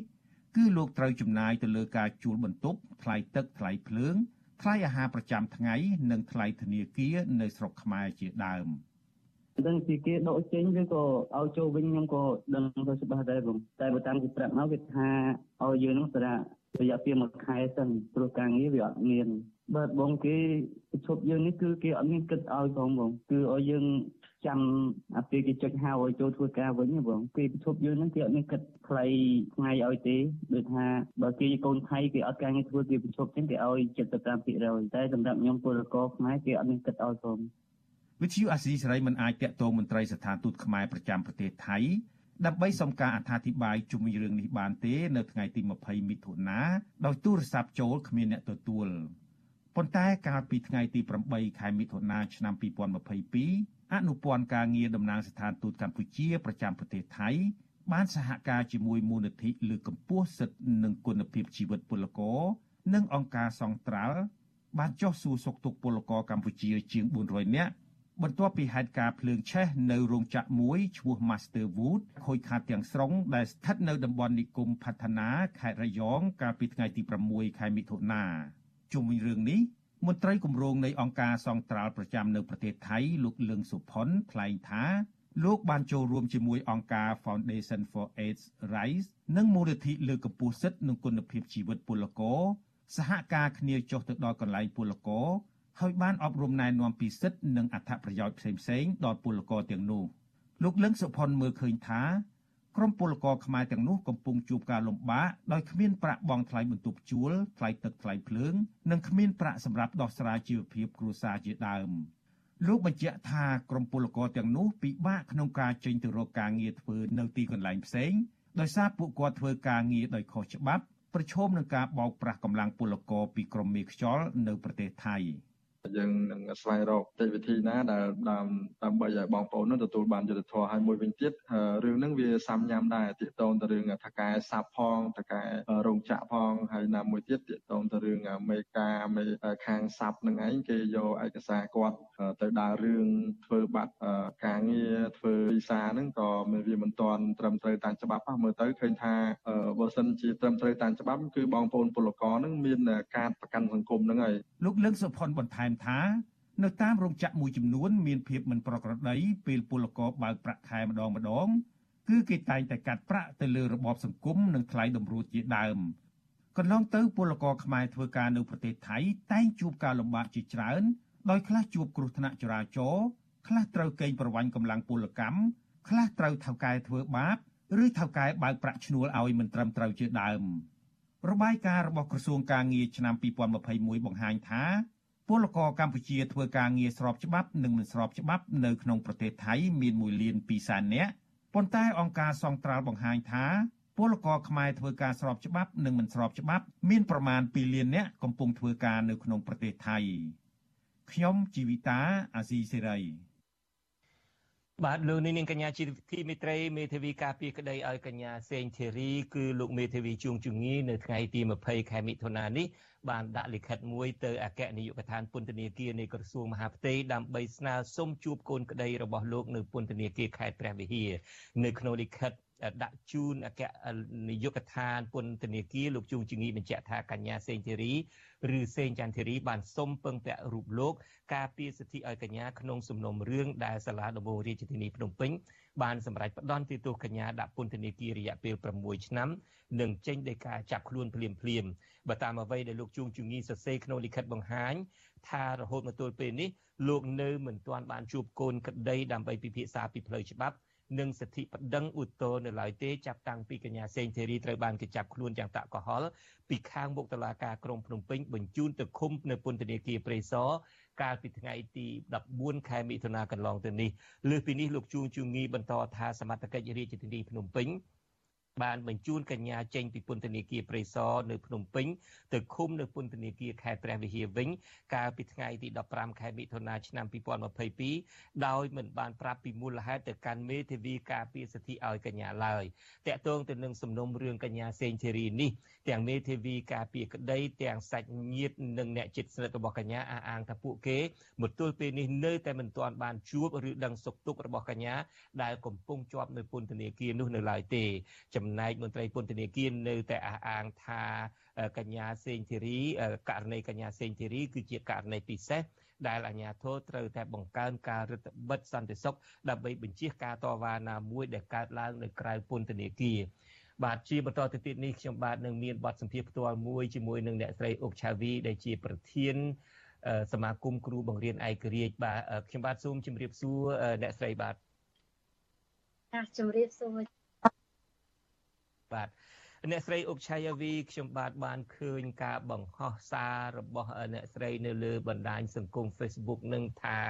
គឺលោកត្រូវចំណាយទៅលើការជួលបន្ទប់ថ្លៃទឹកថ្លៃភ្លើងថ្លៃអាហារប្រចាំថ្ងៃនិងថ្លៃធនាគារនៅស្រុកខ្មែរជាដើមដឹងពីគេដកចេញឬក៏ឲ្យចូលវិញខ្ញុំក៏ដឹងទៅច្បាស់ដែរបងតែបើតាមគេប្រាប់មកវាថាឲ្យយើងនឹងសារៈរយៈពេលមួយខែសិនព្រោះការងារវាអត់មានបើបងគេឈប់យើងនេះគឺគេអត់មានគិតឲ្យផងបងគឺឲ្យយើង ចាំអាពេលគេចុចហៅឲ្យចូលធ្វើការវិញបងពេលប្រជុំយើងហ្នឹងគេអត់មានគិតថ្លៃថ្ងៃឲ្យទេដូចថាបើគេកូនថៃគេអត់ការងារធ្វើគេប្រជុំចឹងគេឲ្យ75%តែសម្រាប់ខ្ញុំពលករខ្មែរគេអត់មានគិតឲ្យផងវិទ្យុអាស៊ីសេរីមិនអាចតាក់ទងមន្ត្រីស្ថានទូតខ្មែរប្រចាំប្រទេសថៃដើម្បីសុំការអត្ថាធិប្បាយជុំវិញរឿងនេះបានទេ នៅថ្ងៃទី20មិថុនាដោយទូរស័ព្ទចូលគ្មានអ្នកទទួលប៉ុន្តែកាលពីថ្ងៃទី8ខែមិថុនាឆ្នាំ2022 អនុព័ន្ធការងារតំណាងស្ថានទូតកម្ពុជាប្រចាំប្រទេសថៃបានសហការជាមួយមូលនិធិលើកម្ពស់សិទ្ធិនិងគុណភាពជីវិតពលករនិងអង្គការសង្ត្រាល់បានចុះសួរសុខទុក្ខពលករកម្ពុជាជាង400នាក់បន្ទាប់ពីហេតុការណ៍ភ្លើងឆេះនៅរោងចក្រមួយឈ្មោះ Master Wood ខូចខាតទាំងស្រុងដែលស្ថិតនៅតំបន់និគមផាត់ណាខេត្តរយងកាលពីថ្ងៃទី6ខែមិថុនាជុំវិញរឿងនេះ មន្ត្រីគម្រោងនៃអង្គការសង្ត្រាល់ប្រចាំនៅប្រទេសថៃលោកលឹងសុផុនថ្លែងថាលោកបានចូលរួមជាមួយអង្គការ Foundation for AIDS Rights និងមូលនិធិលើកកម្ពស់សិទ្ធិនិងគុណភាពជីវិតពលករសហការគ្នាចុះទៅដល់កន្លែងពលករហើយបានអប់រំណែនាំពីសិទ្ធិនិងអត្ថប្រយោជន៍ផ្សេងៗដល់ពលករទាំងនោះលោកលឹងសុផុនមើលឃើញថា ក្រុមពលករខ្មែរទាំងនោះកំពុងជួបការលំបាកដោយគ្មានប្រាក់បង់ថ្លៃបន្ទប់ជួលថ្លៃទឹកថ្លៃភ្លើង និងគ្មានប្រាក់សម្រាប់ដោះស្រាយជីវភាពគ្រួសារជាដើមលោកបញ្ជាក់ថាក្រុមពលករទាំងនោះពិបាកក្នុងការចេញទៅរកការងារធ្វើនៅទីកន្លែងផ្សេងដោយសារពួកគាត់ធ្វើការងារដោយខុសច្បាប់ប្រឈមនឹងការបោកប្រាស់កម្លាំងពលករពីក្រុមមេខ្យល់នៅប្រទេសថៃ។ យើងនឹងស្វែងរកទេវិធីណាដែលដើម្បីឲ្យបងប្អូននោះទទួលបានយុត្តិធម៌ហើយមួយវិញទៀតរឿងហ្នឹងវាសាំញ៉ាំដែរទាក់ទងទៅរឿងថកែសាប់ផងថកែរោងចក្រផងហើយណាមួយទៀតទាក់ទងទៅរឿងមេការមេខាងសាប់ហ្នឹងឯងគេយកឯកសារគាត់ទៅដើររឿងធ្វើបាត់ការងារធ្វើវីសាហ្នឹងក៏មានវាមិនទាន់ត្រឹមត្រូវតាមច្បាប់មើលទៅឃើញថាបើសិនជាត្រឹមត្រូវតាមច្បាប់គឺបងប្អូនពលករហ្នឹងមានការប្រកាន់សង្គមហ្នឹងហើយលោកលឹងសុផុនបន្ថែមថា នៅតាមរោងចក្រមួយចំនួនមានភាពមិនប្រក្រតីពេលពលករបើកប្រាក់ខែម្ដងម្ដង គឺគេតែងតែកាត់ប្រាក់ទៅលើរបបសង្គមនិងថ្លៃតម្រួតជាដើមកន្លងទៅពលករខ្មែរធ្វើការនៅប្រទេសថៃតែងជួបការលំបាកជាច្រើនដោយខ្លះជួបគ្រោះថ្នាក់ចរាចរណ៍ខ្លះត្រូវកេងប្រវ័ញ្ចកម្លាំងពលកម្មខ្លះត្រូវថៅកែធ្វើបាបឬថៅកែបើកប្រាក់ឈ្នួលឲ្យមិនត្រឹមត្រូវជាដើមរបាយការណ៍របស់ក្រសួងការងារឆ្នាំ2021បង្ហាញថា ពលករកម្ពុជាធ្វើការងារស្របច្បាប់និងមិនស្របច្បាប់នៅក្នុងប្រទេសថៃមាន1លាន2សែននាក់ប៉ុន្តែអង្គការសង្ត្រាល់បង្ហាញថាពលករខ្មែរធ្វើការស្របច្បាប់និងមិនស្របច្បាប់ មានប្រមាណ2លាននាក់កំពុងធ្វើការនៅក្នុងប្រទេសថៃខ្ញុំជីវិតាអាស៊ីសេរីបាទលោកនាងកញ្ញាជាទីមេត្រីមេធាវីការពារក្តីឲ្យកញ្ញាសេងធីរីគឺលោកមេធាវីជួងជងីនៅថ្ងៃទី20ខែមិថុនានេះ បានដាក់លិខិតមួយទៅអគ្គនាយកដ្ឋានពន្ធនាគារនៃក្រសួងមហាផ្ទៃដើម្បីស្នើសុំជួបកូនក្តីរបស់លោកនៅពន្ធនាគារខេត្តព្រះវិហារនៅក្នុងលិខិតដាក់ជូនអគ្គនាយកដ្ឋានពន្ធនាគារលោកជួងជងីបញ្ជាក់ថាកញ្ញាសេងធីរីឬសេងចន្ទធីរីបានសុំពឹងពាក់រូបលោក ការពារសិទ្ធិឲ្យកញ្ញាក្នុងសំណុំរឿងដែលសាលាដំបងរាជធានីភ្នំពេញ បានសម្រេចផ្តន្ទាទោសកញ្ញាដាក់ពន្ធនាគាររយៈពេល6ឆ្នាំនិងចេញដីកាចាប់ខ្លួនភ្លាមភ្លាមបើតាមអ្វីដែលលោកជួងជងីសរសេរក្នុងលិខិតបង្ហាញថារហូតមកទល់ពេលនេះលោកនៅមិនទាន់បានជួបកូនក្តីដើម្បីពិភាក្សាពីផ្លូវច្បាប់និងសិទ្ធិប្តឹងឧទ្ធរនៅឡើយទេចាប់តាំងពីកញ្ញាសេងធីរីត្រូវបានគេចាប់ខ្លួនយ៉ាងតាក់កុហលពីខាងមុខតុលាការក្រុងភ្នំពេញបញ្ជូនទៅឃុំនៅពន្ធនាគារព្រៃសរ កាលពីថ្ងៃទី14ខែមិថុនាកន្លងទៅនេះលើសពីនេះលោកជួងជងីបន្តថាសមត្ថកិច្ចរាជធានីភ្នំពេញ បានបញ្ជូនកញ្ញាចេញពីពន្ធនាគារព្រៃសរនៅភ្នំពេញទៅឃុំនៅពន្ធនាគារខេត្តព្រះវិហារវិញកាលពីថ្ងៃទី15ខែមិថុនាឆ្នាំ2022ដោយមិនបានប្រាប់ពីមូលហេតុទៅកាន់មេធាវីការពារសិទ្ធិឲ្យកញ្ញាឡើយតាក់ទងទៅនឹងសំណុំរឿងកញ្ញាសេងធីរីនេះទាំងមេធាវីការពារក្តីទាំងសាច់ញាតិនិងអ្នកជិតស្និទ្ធរបស់កញ្ញាអះអាងថាពួកគេមកទល់ពេលនេះនៅតែមិនទាន់បានជួបឬដឹងសុខទុក្ខរបស់កញ្ញាដែលកំពុងជាប់នៅពន្ធនាគារនោះនៅឡើយទេចំណែកមន្ត្រីពន្ធនាគារនៅតែអះអាងថាកញ្ញាសេងធីរីករណីកញ្ញាសេងធីរីគឺជាករណីពិសេសដែលអាជ្ញាធរត្រូវតែបង្កើនការរឹតបន្តឹងសន្តិសុខដើម្បីបញ្ជៀសការតវ៉ាណាមួយដែលកើតឡើងនៅក្រៅពន្ធនាគារបាទជាបន្តទៅទៀតនេះខ្ញុំបាទនឹងមានបទសម្ភាសន៍ផ្ទាល់មួយជាមួយនឹងអ្នកស្រីអុកឆាវីដែលជាប្រធានសមាគមគ្រូបង្រៀនឯករាជ្យបាទខ្ញុំបាទសូមជម្រាបសួរអ្នកស្រីបាទចាជម្រាបសួរ បាទអ្នកស្រីអុកឆៃយាវីខ្ញុំបាទបានឃើញការបង្ហោះសាររបស់អ្នកស្រីនៅលើបណ្ដាញសង្គម Facebook នឹងថា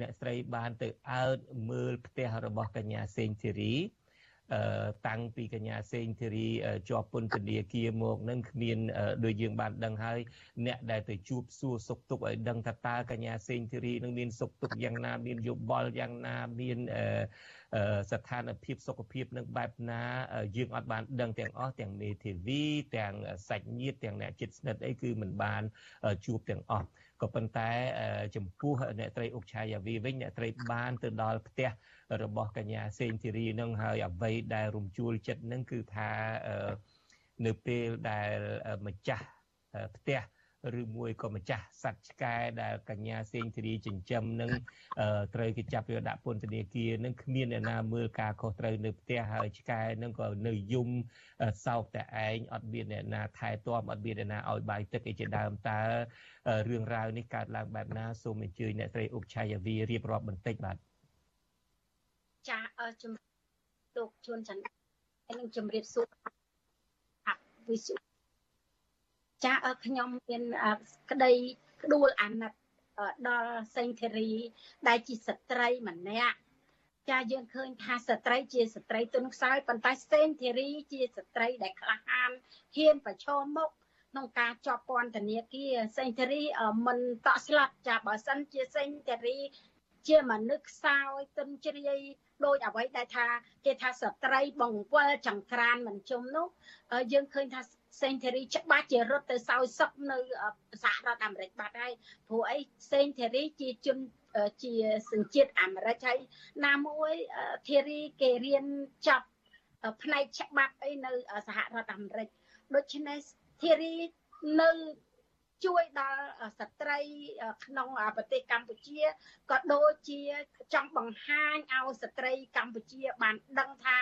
អ្នកស្រីបានទៅអើតមើលផ្ទះរបស់កញ្ញាសេងធីរី តាំងពីកញ្ញាសេងធីរីជាប់ពន្ធនាគារមកនឹងគ្មានដូចយើងបានដឹងហើយអ្នកដែលទៅជួបសួរសុខទុក្ខឲ្យដឹងថាតើកញ្ញាសេងធីរីនឹងមានសុខទុក្ខយ៉ាងណាមានយោបល់យ៉ាងណាមានស្ថានភាពសុខភាពនឹងបែបណាយើងអត់បានដឹងទាំងអស់ទាំងមេធាវីទាំងសាច់ញាតិទាំងអ្នកជិតស្និទ្ធអីគឺមិនបានជួបទាំងអស់ក៏ប៉ុន្តែចំពោះអ្នកត្រីអុកឆាយាវីវិញអ្នកត្រីបានទៅដល់ផ្ទះ របស់កញ្ញាសេងធីរីនឹងហើយអ្វីដែលរំជួលចិត្តនឹងគឺថានៅពេលដែលម្ចាស់ផ្ទះឬមួយក៏ម្ចាស់សត្វឆ្កែដែលកញ្ញាសេងធីរីចិញ្ចឹមនឹងត្រូវគេចាប់យកដាក់ពន្ធនាគារនឹងគ្មានអ្នកណាមើលការខុសត្រូវនៅផ្ទះហើយឆ្កែនឹងក៏នៅយំសោកតែឯងអត់មានអ្នកណាថែទាំអត់មានអ្នកណាឲ្យបាយទឹកអីជាដើមតើរឿងរ៉ាវនេះកើតឡើងបែបណាសូមអញ្ជើញអ្នកស្រីអុកឆាយាវីរៀបរាប់បន្តិចបាទ ចាជំរាបលោកជួនច័ន្ទហើយនឹងជំរាបសួរអវិសុចាខ្ញុំមានក្តីក្ដួលអាណិតដល់សេងធីរី ដែលជាស្ត្រីម្នាក់ចាយើងឃើញថាស្ត្រីជាស្ត្រីទុនខ្សោយប៉ុន្តែសេងធីរីជាស្ត្រីដែលក្លាហានហ៊ានប្រឈមមុខក្នុងការជាប់ពន្ធនាគារសេងធីរីមិនតក់ស្លាប់ចាបើសិនជាសេងធីរី ជាមនុស្សខ្សោយទុនជ្រាយ ដោយអ្វីដែលថាគេថាស្ត្រីបង្វិលចង្ក្រានមិនជុំនោះយើងឃើញថាសេងធីរីច្បាស់ជារត់ទៅសោយសុខនៅសហរដ្ឋអាមេរិកបាត់ហើយព្រោះអីសេងធីរីជាជនជាសញ្ជាតិអាមេរិកហើយណាមួយធីរីគេរៀនចប់ផ្នែកច្បាប់អីនៅសហរដ្ឋអាមេរិកដូច្នេះធីរីនៅ ជួយដល់ស្ត្រីក្នុងប្រទេសកម្ពុជាក៏ដូចជាចង់បង្ហាញឲ្យស្ត្រីកម្ពុជាបានដឹងថា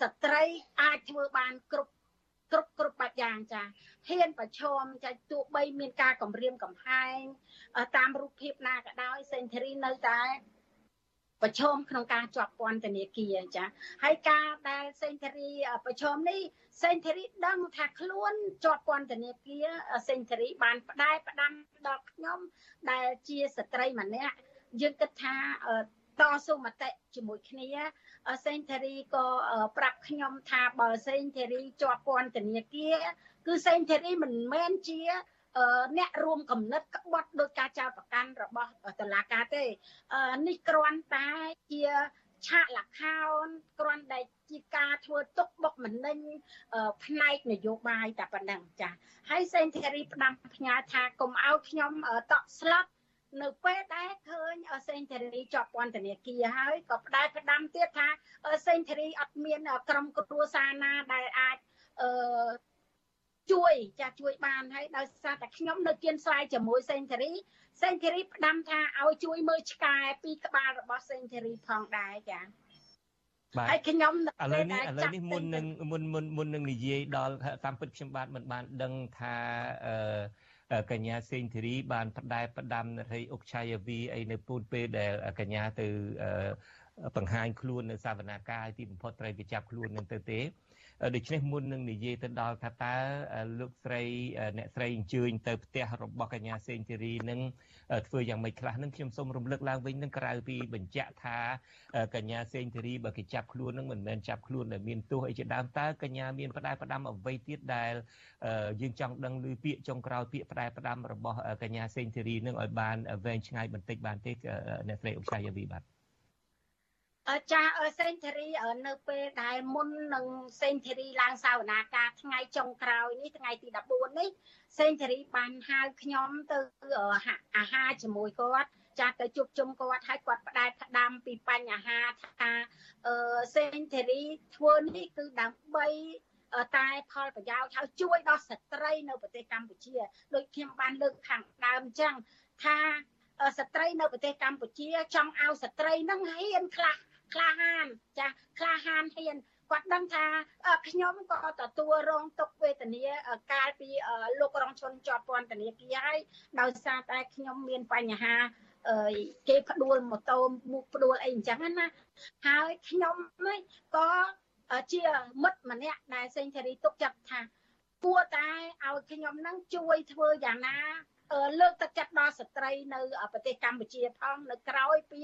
ស្ត្រីអាចធ្វើបានគ្រប់គ្រប់គ្រប់បែបយ៉ាងចាហ៊ានប្រឈមចាទោះបីមានការគម្រាមកំហែងតាមរូបភាពណាក៏ដោយសេនធរីនៅតែ ប្រឈមក្នុងការជាប់ពន្ធនាគារចាហើយការដែលសេនធរីប្រឈមនេះសេនធរីដឹងថាខ្លួនជាប់ពន្ធនាគារសេនធរីបានផ្ដែផ្ដាំដល់ខ្ញុំដែលជាស្ត្រីម្នាក់យើងគិតថាតស៊ូមតិជាមួយគ្នាសេងធារីក៏ប្រាប់ខ្ញុំថាបើសេងធារីជាប់ពន្ធនាគារគឺសេងធារីមិនមែនជា អ្នករួមកំណត់ក្បត់ដោយការចោទប្រកាន់របស់តឡាការទេនេះគ្រាន់តែជាឆាកលខោនគ្រាន់តែជាការធ្វើទុកបុកម្នេញផ្នែកនយោបាយតែប៉ុណ្ណឹងចាហើយសេងធារីផ្ដាំផ្ញើថាកុំឲ្យខ្ញុំតក់ស្លុតនៅពេលដែលឃើញសេងធារីជាប់ពន្ធនាគារហើយក៏ផ្ដែផ្ដាំទៀតថាសេងធារីអត់មានក្រុមគ្រួសារណាដែលអាចអឺ ជួយចាជួយបានហើយដោយសារតែខ្ញុំនៅគៀនស្រាយជាមួយសេងធារីសេងធារីផ្ដាំថាឲ្យជួយមើលឆ្កែពីក្បាលរបស់សេងធារីផងដែរចាបាទហើយខ្ញុំឥឡូវនេះឥឡូវនេះមុននឹងមុនមុនមុននឹងនិយាយដល់តាមពិតខ្ញុំបាទមិនបានដឹងថាអឺកញ្ញាសេងធីរីបានផ្ដែផ្ដាំនៃអុកឆាយាវីអីនៅពូនពេលដែលកញ្ញាទៅបង្ហាញខ្លួននៅសវនាការទីបំផុតត្រូវគេចាប់ខ្លួននឹងទៅទេ ដូច្នេះមុននឹងនិយាយទៅដល់ថាតើលោកស្រីអ្នកស្រីអញ្ជើញទៅផ្ទះរបស់កញ្ញាសេងធីរីនឹងធ្វើយ៉ាងម៉េចខ្លះនឹងខ្ញុំសូមរំលឹកឡើងវិញនឹងក្រៅពីបញ្ជាក់ថាកញ្ញាសេងធីរីបើគេចាប់ខ្លួននឹងមិនមែនចាប់ខ្លួនដែលមានទោសអីជាដើមតើកញ្ញាមានផ្ដែផ្ដាំអ្វីទៀតដែលយើងចង់ដឹងឮពាក្យចុងក្រោយពាក្យផ្ដែផ្ដាំរបស់កញ្ញាសេងធីរីនឹងឲ្យបានវែងឆ្ងាយបន្តិចបានទេអ្នកស្រីអុកសាយាវីបាទ ចាសេងធារីនៅពេលដែលមុននឹងសេងធារីឡើងសាវនាការថ្ងៃចុងក្រោយនេះថ្ងៃទី14នេះសេងធារីបានហៅខ្ញុំទៅអាហារជាមួយគាត់ចាស់ទៅជួបជុំគាត់ហើយគាត់ផ្ដែផ្ដាំពីបញ្ហាថាអឺសេងធារីធ្វើនេះគឺដើម្បីតែផលប្រយោជន៍ហើយជួយដល់ស្ត្រីនៅប្រទេសកម្ពុជាដូចខ្ញុំបានលើកខាងដើមអញ្ចឹងថាស្ត្រីនៅប្រទេសកម្ពុជាចង់ឲ្យស្ត្រីនឹងហ៊ានខ្លះ ក្លាហានចាក្លាហានហ៊ានគាត់ដឹងថាខ្ញុំក៏ទទួលរងទុក្ខវេទនាកាលពីលោករងឈុនជាប់ពន្ធនាគារហើយដោយសារតែខ្ញុំមានបញ្ហាគេផ្ដួលម៉ូតូមុខផ្ដួលអីអញ្ចឹងណាហើយខ្ញុំនេះក៏ជាមិត្តម្នាក់ដែលសេងធារីទុកចិត្តថាគួរតែឲ្យខ្ញុំនឹងជួយធ្វើយ៉ាងណា លើកទឹកចិត្តដល់ស្ត្រីនៅប្រទេសកម្ពុជាផងនៅក្រៅពី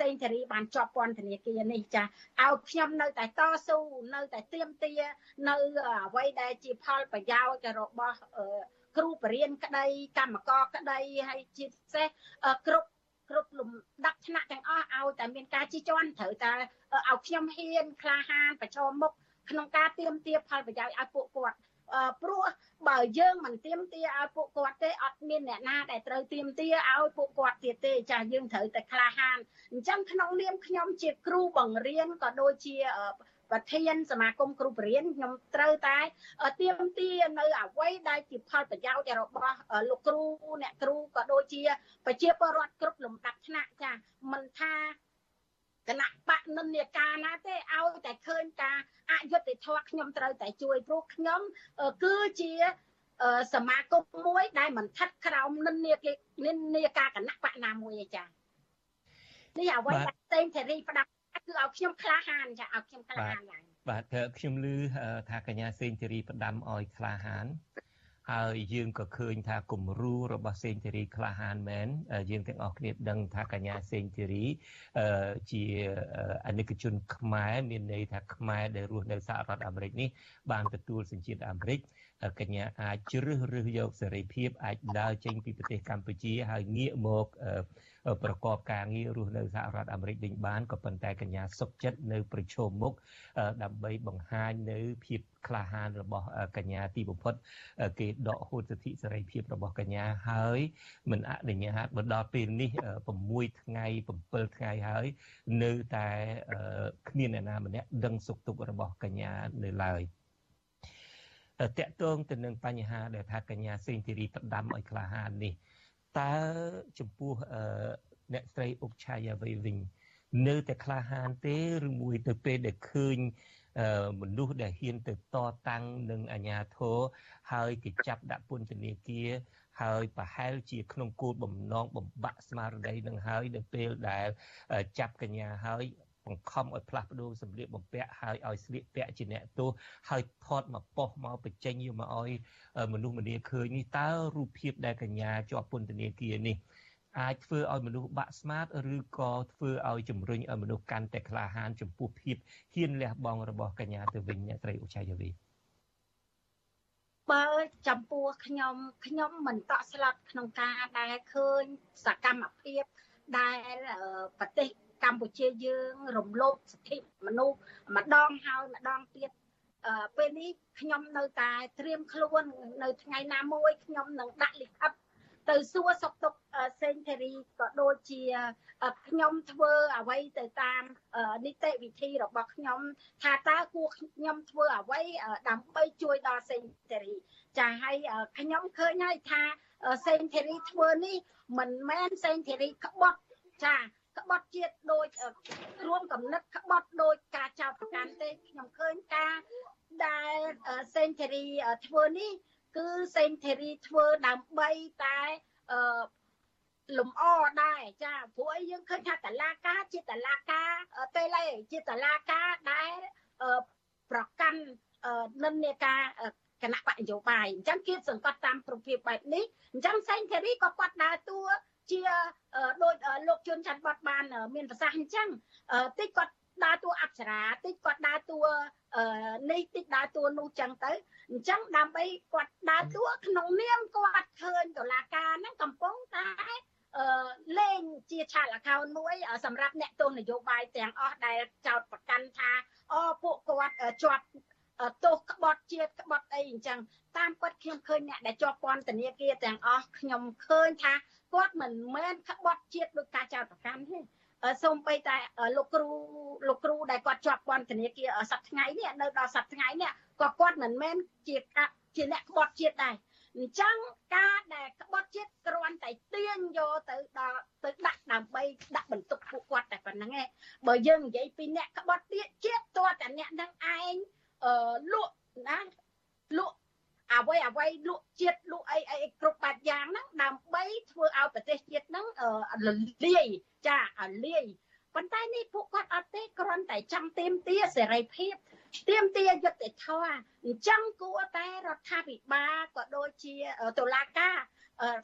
សេងធារីបានជាប់ពន្ធនាគារនេះចាឲ្យខ្ញុំនៅតែតស៊ូនៅតែទៀមទានៅអ្វីដែលជាផលប្រយោជន៍របស់គ្រូបរិញ្ញាក្តីកម្មករក្តីហើយជាពិសេសគ្រប់គ្រប់លំដាប់ថ្នាក់ទាំងអស់ឲ្យតែមានការជិះជាន់ត្រូវតែឲ្យខ្ញុំហ៊ានក្លាហានប្រឈមមុខក្នុងការទៀមទាផលប្រយោជន៍ឲ្យពួកគាត់ ព្រោះបើយើងមិនទៀមទាឲ្យពួកគាត់ទេអត់មានអ្នកណាដែលត្រូវទៀមទាឲ្យពួកគាត់ទៀតទេចាស់យើងត្រូវតែក្លាហានអញ្ចឹងក្នុងនាមខ្ញុំជាគ្រូបង្រៀនក៏ដូចជាប្រធានសមាគមគ្រូបរិញ្ញាខ្ញុំត្រូវតែទៀមទានៅអ្វីដែលជាផលប្រយោជន៍របស់លោកគ្រូអ្នកគ្រូក៏ដូចជា ប្រជាពលរដ្ឋគ្រប់លំដាប់ថ្នាក់ចាមិនថា គណៈបកនិន្នាការណាទេឲ្យតែឃើញការអយុត្តិធម៌ខ្ញុំត្រូវតែជួយព្រោះខ្ញុំគឺជាសមាគមមួយដែលមិនថិតក្រោមនិន្នាការនិន្នាការគណៈបកណាមួយទេចានេះអ្វីដែលផ្សេងធារីផ្ដាប់គឺឲ្យខ្ញុំក្លាហានចាឲ្យខ្ញុំក្លាហានឡើងបាទខ្ញុំឮថាកញ្ញាសេងធារីផ្ដាំឲ្យក្លាហាន ហើយយើងក៏ឃើញថាគំរូរបស់សេងធីរីក្លាហានមែនយើងទាំងអស់គ្នាដឹងថាកញ្ញាសេងធីរីជាអនិកជនខ្មែរមានន័យថាខ្មែរដែលរស់នៅសហរដ្ឋអាមេរិកនេះបានទទួលសញ្ជាតិអាមេរិកកញ្ញាអាចជ្រើសរើសយកសេរីភាពអាចដើរចេញពីប្រទេសកម្ពុជាហើយងាកមក ប្រកបការងាររស់នៅសហរដ្ឋអាមេរិកវិញបានក៏ប៉ុន្តែកញ្ញាសុខចិត្តនៅប្រឈមមុខដើម្បីបង្ហាញនៅភាពក្លាហានរបស់កញ្ញាទីបំផុតគេដកហូតសិទ្ធិសេរីភាពរបស់កញ្ញាហើយមិនអនុញ្ញាតមកដល់ពេលនេះ6ថ្ងៃ7ថ្ងៃហើយនៅតែគ្មានអ្នកណាម្នាក់ដឹងសុខទុក្ខរបស់កញ្ញានៅឡើយតកតងទៅនឹងបញ្ហាដែលថាកញ្ញាសេងធីរីផ្ដាំឲ្យក្លាហាននេះ តើចំពោះអ្នកស្រីអុកឆាយាវីវិញនៅតែក្លាហានទេឬមួយទៅពេលដែលឃើញមនុស្សដែលហ៊ានទៅតតាំងនឹងអាញាធរហើយគេចាប់ដាក់ពន្ធនាគារហើយប្រហែលជាក្នុងគោលបំណងបំបាក់ស្មារតីនឹងហើយនៅពេលដែលចាប់កញ្ញាហើយ បង្ខំឲ្យផ្លាស់ប្ដូរសម្លៀកបំពាក់ហើយឲ្យស្លៀកពាក់ជាអ្នកទោសហើយថតមកប៉ុសមកបញ្ចេញយកមកឲ្យមនុស្សម្នាឃើញនេះតើរូបភាពដែលកញ្ញាជាប់ពន្ធនាគារនេះអាចធ្វើឲ្យមនុស្សបាក់ស្មាតឬក៏ធ្វើឲ្យជំរុញឲ្យមនុស្សកាន់តែក្លាហានចំពោះភាពហ៊ានលះបង់របស់កញ្ញាទៅវិញអ្នកស្រីឧឆាយាវីបើចំពោះខ្ញុំខ្ញុំមិនតក់ស្លុតក្នុងការដែលឃើញសកម្មភាពដែលប្រទេស កម្ពុជាយើងរំលោភសិទ្ធិមនុស្សម្ដងហើយម្ដងទៀតពេលនេះខ្ញុំនៅតែត្រៀមខ្លួននៅថ្ងៃណាមួយខ្ញុំនឹងដាក់លិខិតទៅសួរសុខទុក្ខសេងធារីក៏ដូចជាខ្ញុំធ្វើអ្វីទៅតាមនីតិវិធីរបស់ខ្ញុំ ថាតើគួរខ្ញុំធ្វើអ្វីដើម្បីជួយដល់សេងធារីចាហើយខ្ញុំឃើញហើយថាសេងធារីធ្វើនេះមិនមែនសេងធារីក្បត់ចា ក្បត់ជាតិដោយរួមកំណត់ក្បត់ដោយការចោទប្រកាន់ទេខ្ញុំឃើញការដែលសេនធេរីធ្វើនេះគឺសេនធេរីធ្វើដើម្បីតែអឺលំអដែរចាព្រោះអីយើងឃើញថាតឡាការជាតឡាការពេលឯងជាតឡាការដែលប្រកាន់និន្នាការគណៈបកនយោបាយអញ្ចឹងគៀបសង្កត់តាមប្រភេទបែបនេះអញ្ចឹងសេងធារីក៏គាត់ដើរតួ ជាដូចលោកជុនច័ន្ទបតបាន មានប្រសាសន៍អញ្ចឹងតិចគាត់ដើរតួអប្សរាតិចគាត់ដើរតួនេះតិចដើរតួនោះចឹងទៅអញ្ចឹងដើម្បីគាត់ដើរតួក្នុងនាមគាត់ឃើញតុលាការហ្នឹងកំពុងតែអឺលេងជាឆាល account មួយសម្រាប់អ្នកទស្សនយោបាយទាំងអស់ដែលចោតប្រកាន់ថាអូពួកគាត់ជាប់ទោសក្បត់ជាតិក្បត់អីអញ្ចឹង តាមពិតខ្ញុំឃើញអ្នកដែលជាប់ពន្ធនាគារទាំងអស់ខ្ញុំឃើញថាគាត់មិនមែនក្បត់ជាតិដោយការចោទប្រកាន់ទេសូម្បីតែលោកគ្រូលោកគ្រូដែលគាត់ជាប់ពន្ធនាគារសប្តាហ៍ថ្ងៃនេះនៅដល់សប្តាហ៍ថ្ងៃនេះក៏គាត់មិនមែនជាជាអ្នកក្បត់ជាតិដែរអញ្ចឹងការដែលក្បត់ជាតិគ្រាន់តែទាញយកទៅដល់ទៅដាក់ដើម្បីដាក់បន្ទុកពួកគាត់តែប៉ុណ្្នឹងឯងបើយើងនិយាយពីអ្នកក្បត់ជាតិតើតែអ្នកនឹងឯងអឺលក់ណាលក់ អ្វីអ្វីលក់ជាតិលក់អីអីគ្រប់បែបយ៉ាងហ្នឹងដើម្បីធ្វើឲ្យប្រទេសជាតិហ្នឹងលលាយចាលាយប៉ុន្តែនេះពួកគាត់អត់ទេគ្រាន់តែចង់ទៀមទាសេរីភាពទៀមទាយុត្តិធម៌អញ្ចឹងគួរតែរដ្ឋាភិបាលក៏ដូចជាតុលាការ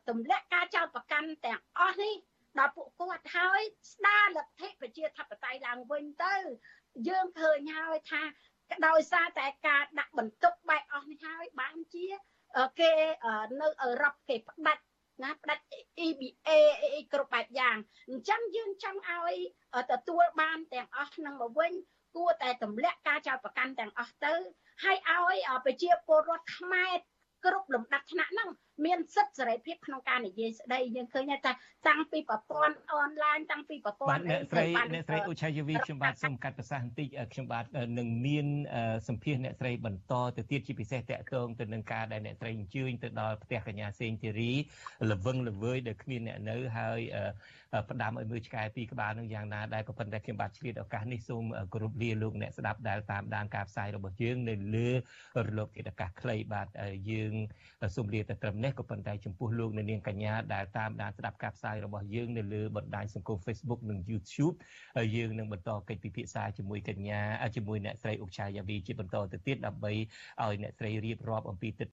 ទម្លាក់ការចោទប្រកាន់ទាំងអស់នេះដល់ពួកគាត់ហើយស្ដារលទ្ធិប្រជាធិបតេយ្យឡើងវិញទៅ យើងឃើញហើយថា ដោយសារតែការដាក់បន្ទុកបែបអស់នេះហើយបានជាគេនៅអឺរ៉ុបគេផ្ដាច់ណាផ្ដាច់ EBA អីគ្រប់បែបយ៉ាងអញ្ចឹងយើងចង់ឲ្យទទួលបានទាំងអស់នឹងមកវិញគួរតែទម្លាក់ការចោទប្រកាន់ទាំងអស់ទៅ ហើយឲ្យប្រជាពលរដ្ឋខ្មែរគ្រប់លំដាប់ថ្នាក់ហ្នឹង មានសិទ្ធិសេរីភាពក្នុងការនិយាយស្ដីយើងឃើញថាតាំងពីប្រព័ន្ធអនឡាញតាំងពីប្រព័ន្ធបាទអ្នកស្រីអ្នកស្រីឧឆាយវីខ្ញុំបាទសូមកាត់ប្រសាសន៍បន្តិចខ្ញុំបាទនឹងមានសម្ភារអ្នកស្រីបន្តទៅទៀតជាពិសេសតកតងទៅនឹងការដែលអ្នកស្រីអញ្ជើញទៅដល់ផ្ទះកញ្ញាសេងធីរីលវឹងល្វើយដែលគ្មានអ្នកនៅហើយ ផ្ដាំឲ្យមើលឆ្កែពីក្បាលនឹងយ៉ាងណាដែរក៏ប៉ុន្តែខ្ញុំបាទឆ្លៀតឱកាសនេះសូមគោរពលាលោកអ្នកស្ដាប់ដែលតាមដានការផ្សាយរបស់យើងនៅលើរលកធាតុអាកាសខ្លីបាទយើងសូមលាទៅត្រឹមនេះក៏ប៉ុន្តែចំពោះលោកអ្នកនាងកញ្ញាដែលតាមដានស្ដាប់ការផ្សាយរបស់យើងនៅលើបណ្ដាញសង្គម Facebook និង YouTube យើងនឹងបន្តកិច្ចពិភាក្សាជាមួយកញ្ញាជាមួយអ្នកស្រីអុកឆាយាវីជាបន្តទៅទៀតដើម្បីឲ្យអ្នកស្រីរៀបរាប់អំពីទិ